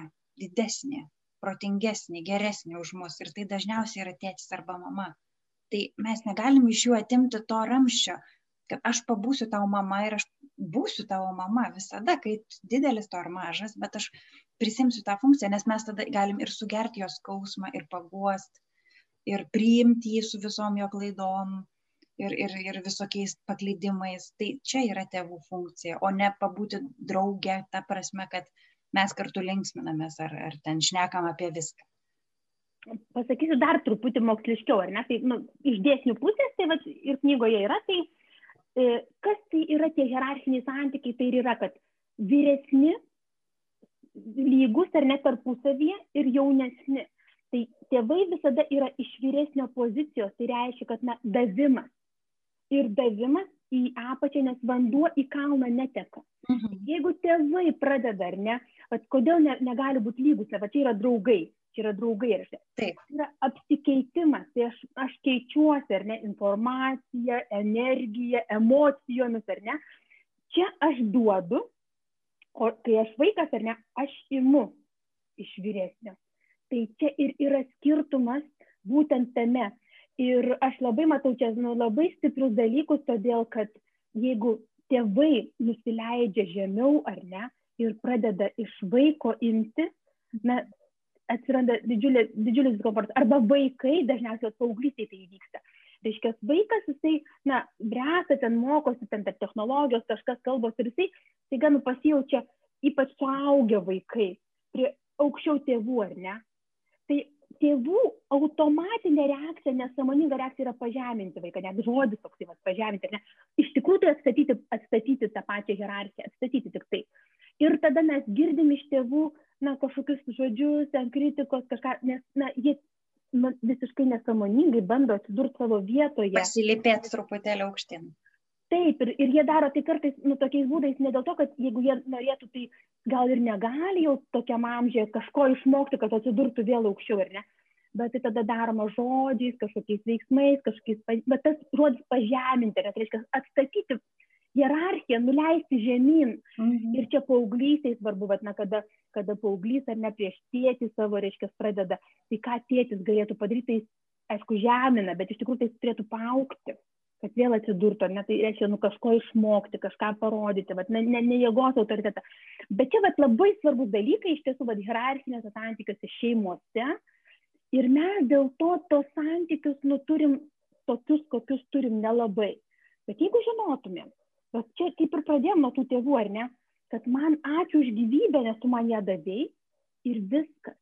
didesnį, protingesnį, geresnį už mus. Ir tai dažniausiai yra tėtis arba mama. Tai mes negalim iš jų atimti to ramščio, kad aš pabūsiu tau mama ir aš būsiu tavo mama visada, kai didelis to ar mažas, bet aš prisimsiu tą funkciją, nes mes tada galim ir sugerti jos skausmą, ir paguost, ir priimti jį su visom jo klaidom, ir, ir, ir visokiais paklydimais. Tai čia yra tėvų funkcija, o ne pabūti draugė, ta prasme, kad mes kartu linksminamės ar, ar ten šnekam apie viską. Pasakysiu dar truputį moksliškiau, ar ne? Tai nu, iš dėsnių pusės, tai va, ir knygoje yra, tai e, kas tai yra tie hierarchiniai santykiai, tai yra, kad vyresni lygus ar net tarpusavyje ir jaunesni. Tai tėvai visada yra iš vyresnio pozicijos, tai reiškia, kad na, davimas. Ir davimas į apačią, nes vanduo į kalną neteka. Mhm. Jeigu tėvai pradeda, ar ne, at, kodėl ne, negali būti lygus, va čia yra draugai, čia yra draugai, ar ne? Taip. Tai yra apsikeitimas, tai aš, aš keičiuosi, ar ne, informaciją, energiją, emocijomis, ar ne. Čia aš duodu, O kai aš vaikas ar ne, aš imu iš vyresnio. Tai čia ir yra skirtumas būtent tame. Ir aš labai matau čia nu, labai stiprius dalykus, todėl kad jeigu tėvai nusileidžia žemiau ar ne ir pradeda iš vaiko imti, na, atsiranda didžiulė, didžiulis diskomfortas. Arba vaikai, dažniausiai paauglystėje tai įvyksta. Reiškia, vaikas, jisai, na, bręsta, ten mokosi, ten per technologijos kažkas kalbos ir jisai, staiga, nu, pasijaučia ypač suaugę vaikai prie aukščiau tėvų, ar ne? Tai tėvų automatinė reakcija, nesąmoninga reakcija yra pažeminti vaiką, net žodis toks, tai pažeminti, ne? Iš tikrųjų tai atstatyti, atstatyti tą pačią hierarchiją, atstatyti tik tai. Ir tada mes girdim iš tėvų, na, kažkokius žodžius, ten kritikos, kažką, nes, na, jie nu, visiškai nesąmoningai bando atsidurti savo vietoje. Pasilipėti truputėlį aukštyn. Taip, ir, ir jie daro tai kartais nu, tokiais būdais, ne dėl to, kad jeigu jie norėtų, tai gal ir negali jau tokiam amžiai kažko išmokti, kad atsidurtų vėl aukščiau, ar ne? Bet tai tada daroma žodžiais, kažkokiais veiksmais, kažkokiais, bet tas žodis pažeminti, tai reiškia atstatyti hierarchiją, nuleisti žemyn. Mhm. Ir čia paauglystėje svarbu, bet, na, kada, kada paauglys ar ne prieš tėtį savo, reiškia, pradeda, tai ką tėtis galėtų padaryti, tai aišku, žemina, bet iš tikrųjų tai turėtų paaukti kad vėl atsidurtų, ne, tai reiškia, nu, kažko išmokti, kažką parodyti, bet ne, ne, ne jėgos autoritetą. Bet čia vat, labai svarbus dalykai, iš tiesų, vat, hierarchinėse santykiuose šeimose. Ir mes dėl to tos santykius nu, turim tokius, kokius turim nelabai. Bet jeigu žinotumėm, bet čia kaip ir pradėjom nuo tų tėvų, ar ne, kad man ačiū už gyvybę, nes tu man ją davėjai ir viskas.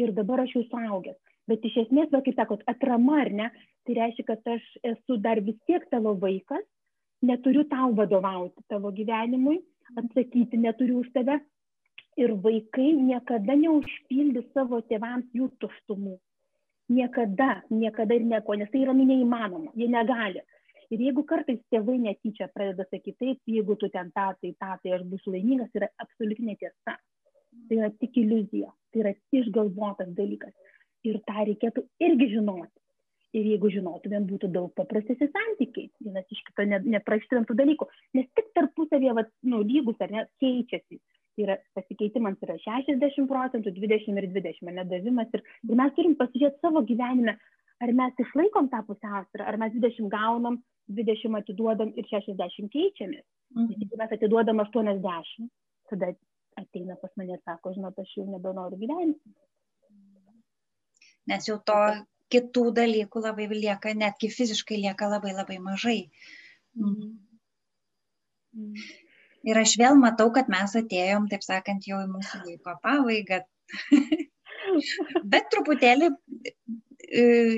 Ir dabar aš jau suaugęs. Bet iš esmės va kaip sakot atrama ar ne? Tai reiškia kad aš esu dar vis tiek tavo vaikas neturiu tau vadovauti tavo gyvenimui atsakyti neturiu už tave. Ir vaikai niekada neužpildys savo tėvams jų tuštumų. Niekada niekada ir nieko nes tai yra nu neįmanoma. Jie negali ir jeigu kartais tėvai netyčia pradeda sakyti taip jeigu tu ten tą tai tą tai aš būsiu laimingas yra absoliuti netiesa tai yra tik iliuzija tai yra išgalvotas dalykas ir tą reikėtų irgi žinoti. Ir jeigu žinotumėm, būtų daug paprastesni santykiai, vienas iš kito ne, nepraštumėm tų dalykų, nes tik tarpusavėje, nu, lygus ar ne, keičiasi. Tai yra pasikeitimas yra 60 procentų, 20 ir 20, nedavimas. Ir, ir mes turim pasižiūrėti savo gyvenime, ar mes išlaikom tą pusiausvyrą, ar mes 20 gaunam, 20 atiduodam ir 60 keičiamės. Mhm. Jeigu mes atiduodam 80, tada ateina pas mane ir sako, žinot, aš jau nebenoriu gyventi nes jau to kitų dalykų labai lieka, netgi fiziškai lieka labai labai mažai. Mhm. Mhm. Ir aš vėl matau, kad mes atėjom, taip sakant, jau į mūsų laiko pabaigą. Bet truputėlį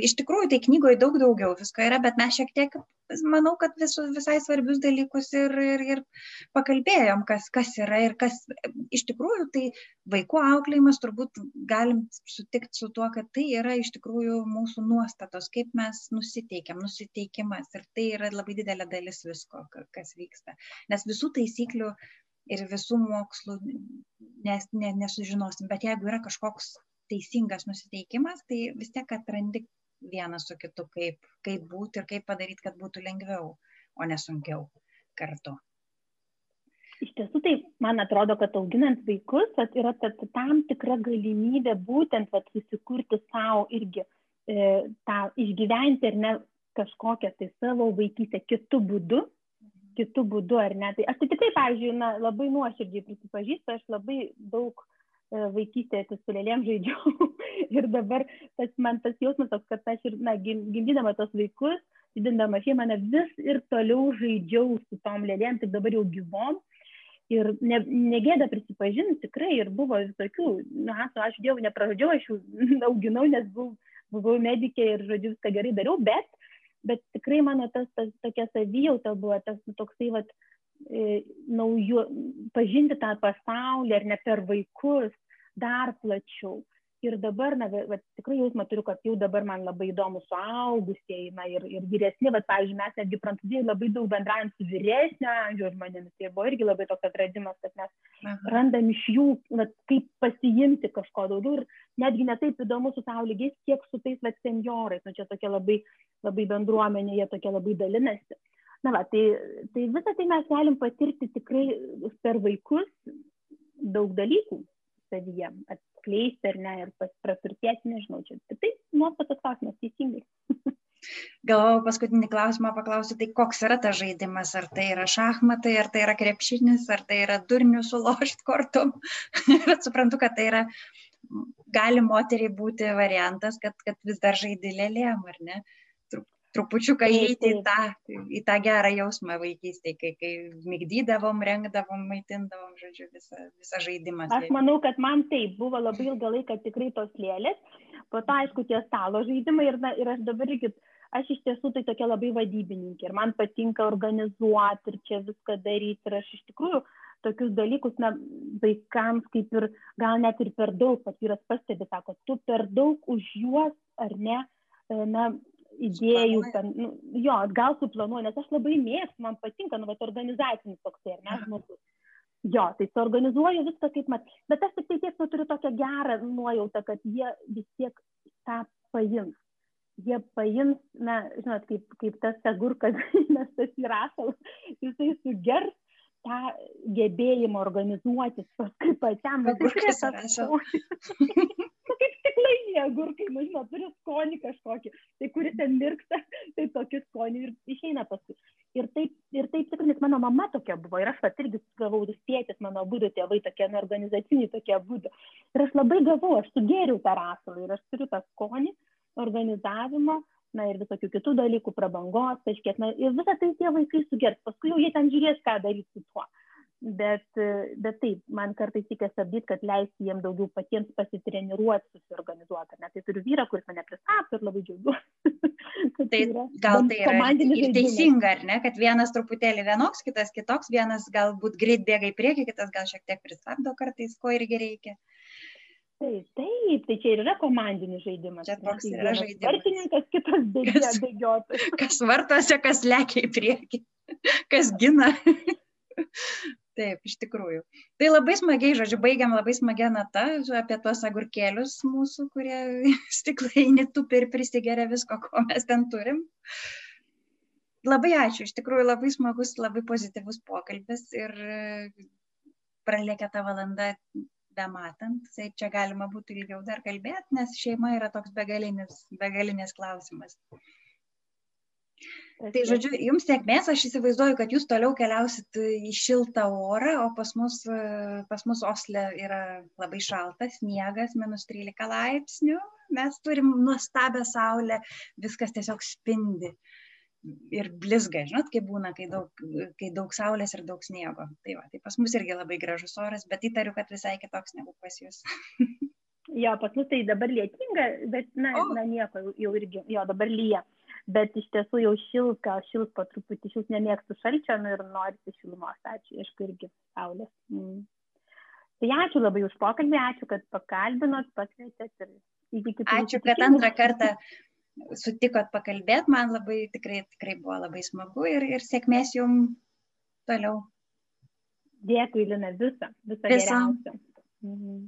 iš tikrųjų tai knygoje daug daugiau visko yra, bet mes šiek tiek, manau, kad visus, visai svarbius dalykus ir, ir, ir pakalbėjom, kas, kas yra ir kas iš tikrųjų tai vaikų auklėjimas turbūt galim sutikti su tuo, kad tai yra iš tikrųjų mūsų nuostatos, kaip mes nusiteikiam, nusiteikimas ir tai yra labai didelė dalis visko, kas vyksta. Nes visų taisyklių ir visų mokslų nes, ne, nesužinosim, bet jeigu yra kažkoks teisingas nusiteikimas, tai vis tiek atrandi vienas su kitu, kaip, kaip būti ir kaip padaryti, kad būtų lengviau, o nesunkiau kartu. Iš tiesų, tai man atrodo, kad auginant vaikus at, yra ta, tam tikra galimybė būtent at, susikurti savo irgi e, tą išgyventi ar ne kažkokią tai savo vaikystę kitų būdų, kitų būdų ar ne. Tai aš tai tikrai, pavyzdžiui, na, labai nuoširdžiai prisipažįstu, aš labai daug vaikystėje su lėlėm žaidžiau. Ir dabar tas, man tas jausmas toks, kad aš ir, na, gimdydama tos vaikus, didindama šeimą, vis ir toliau žaidžiau su tom lėlėm, tik dabar jau gyvom. Ir ne, negėda prisipažinti tikrai ir buvo visokių, na, aš Dievų nepražudžiau, aš jų auginau, nes buvau, buvau medikė ir, žodžiu, viską gerai dariau, bet, bet tikrai mano tas, tas tokia savijauta buvo, tas toksai, vat, e, nauju, pažinti tą pasaulį ar ne per vaikus dar plačiau ir dabar, na, va, tikrai jausmą turiu, kad jau dabar man labai įdomu suaugusieji, na, ir, ir vyresni, va, pavyzdžiui, mes netgi prancūzijai labai daug bendraujam su vyresnio amžiaus žmonėmis, tai buvo irgi labai toks atradimas, kad mes Aha. randam iš jų, va, kaip pasiimti kažko daugiau ir netgi netaip įdomu su savo lygiais, kiek su tais, va, seniorais, nu, čia tokia labai, labai bendruomenė, jie tokia labai dalinasi. Na, va, tai, tai visą tai mes galim patirti tikrai per vaikus daug dalykų savyje, atskleisti ar ne ir praturtėti, nežinau, čia tai nuostatas klausimas teisingai. Galvojau paskutinį klausimą paklausiu, tai koks yra tas žaidimas, ar tai yra šachmatai, ar tai yra krepšinis, ar tai yra durnių sulošt kortom. Bet suprantu, kad tai yra, gali moteriai būti variantas, kad, kad vis dar žaidži lėlėm, ar ne? Trupučiuką įeiti į tą, į tą gerą jausmą vaikystėje, kai, kai mygdydavom, rengdavom, maitindavom, žodžiu, visą, visą žaidimą. Aš manau, kad man taip buvo labai ilgą laiką tikrai tos lėlės, po to aišku tie stalo žaidimai ir, na, ir aš dabar irgi, aš iš tiesų tai tokia labai vadybininkė ir man patinka organizuoti ir čia viską daryti ir aš iš tikrųjų tokius dalykus, na, vaikams kaip ir gal net ir per daug, pat vyras pastebi, sako, tu per daug už juos ar ne, na, idėjų, ten, nu, jo, gal suplanuoju, nes aš labai mėgstu, man patinka, nu, bet organizacinis toksai, ar ne, žmogus. Jo, tai suorganizuoju viską kaip mat. Bet aš tik tai tiek nu, turiu tokią gerą nuojautą, kad jie vis tiek tą paims. Jie paims, na, žinot, kaip, kaip tas agurkas, nes tas įrašalas, jisai sugers tą gebėjimą organizuotis paskui pačiam. Agurkas įrašalas. stiklainiai agurkai, nu žinot, turi skonį kažkokį, tai kuris ten mirksta, tai tokį skonį ir išeina paskui. Ir taip, ir taip tikrai, nes mano mama tokia buvo, ir aš pat irgi gavau tėtis, mano būdų tėvai tokie, nu, organizaciniai tokie būdų. Ir aš labai gavau, aš sugėriau tą rasalą ir aš turiu tą skonį organizavimo, na ir visokių kitų dalykų, prabangos, kažkiek, na ir visą tai tie vaikai sugers, paskui jau jie ten žiūrės, ką daryti su tuo bet, bet taip, man kartais reikia stabdyti, kad leisti jiems daugiau patiems pasitreniruoti, susiorganizuoti. Net tai turiu vyrą, kuris mane pristato ir labai džiaugiuosi. tai, tai yra, gal tai yra ir teisinga, ar ne, kad vienas truputėlį vienoks, kitas kitoks, vienas galbūt greit bėga į priekį, kitas gal šiek tiek pristabdo kartais, ko irgi reikia. Taip, taip, tai čia ir yra komandinis žaidimas. Čia toks tai yra žaidimas. Vartininkas, kitas bėgiotojas. Kas vartose, kas lekia į priekį, kas gina. Taip, iš tikrųjų. Tai labai smagiai, žodžiu, baigiam labai smagią natą apie tuos agurkėlius mūsų, kurie stiklainį tupi ir prisigeria visko, ko mes ten turim. Labai ačiū, iš tikrųjų labai smagus, labai pozityvus pokalbis ir pralėkia tą valandą be matant. Tai čia galima būtų ilgiau dar kalbėti, nes šeima yra toks begalinis, begalinis klausimas. Tai žodžiu, jums sėkmės, aš įsivaizduoju, kad jūs toliau keliausit į šiltą orą, o pas mus, pas mus Osle yra labai šaltas, sniegas, minus 13 laipsnių, mes turim nuostabę saulę, viskas tiesiog spindi ir blizga, žinot, kaip būna, kai daug, kai daug saulės ir daug sniego. Tai, va, tai pas mus irgi labai gražus oras, bet įtariu, kad visai kitoks negu pas jūs. jo, pas mus tai dabar lietinga, bet, na, oh. na nieko, jau irgi, jo, dabar lyja bet iš tiesų jau šils, gal šils po truputį, šils nemėgstu šalčio nu, ir norisi šilumos, ačiū, aišku, irgi saulės. Mm. Tai ačiū labai už pokalbį, ačiū, kad pakalbinot, pakvietėt ir iki kitų. Ačiū, kad antrą kartą sutikot pakalbėti, man labai tikrai, tikrai buvo labai smagu ir, ir sėkmės jums toliau. Dėkui, Lina, visą, visą geriausią. Mhm.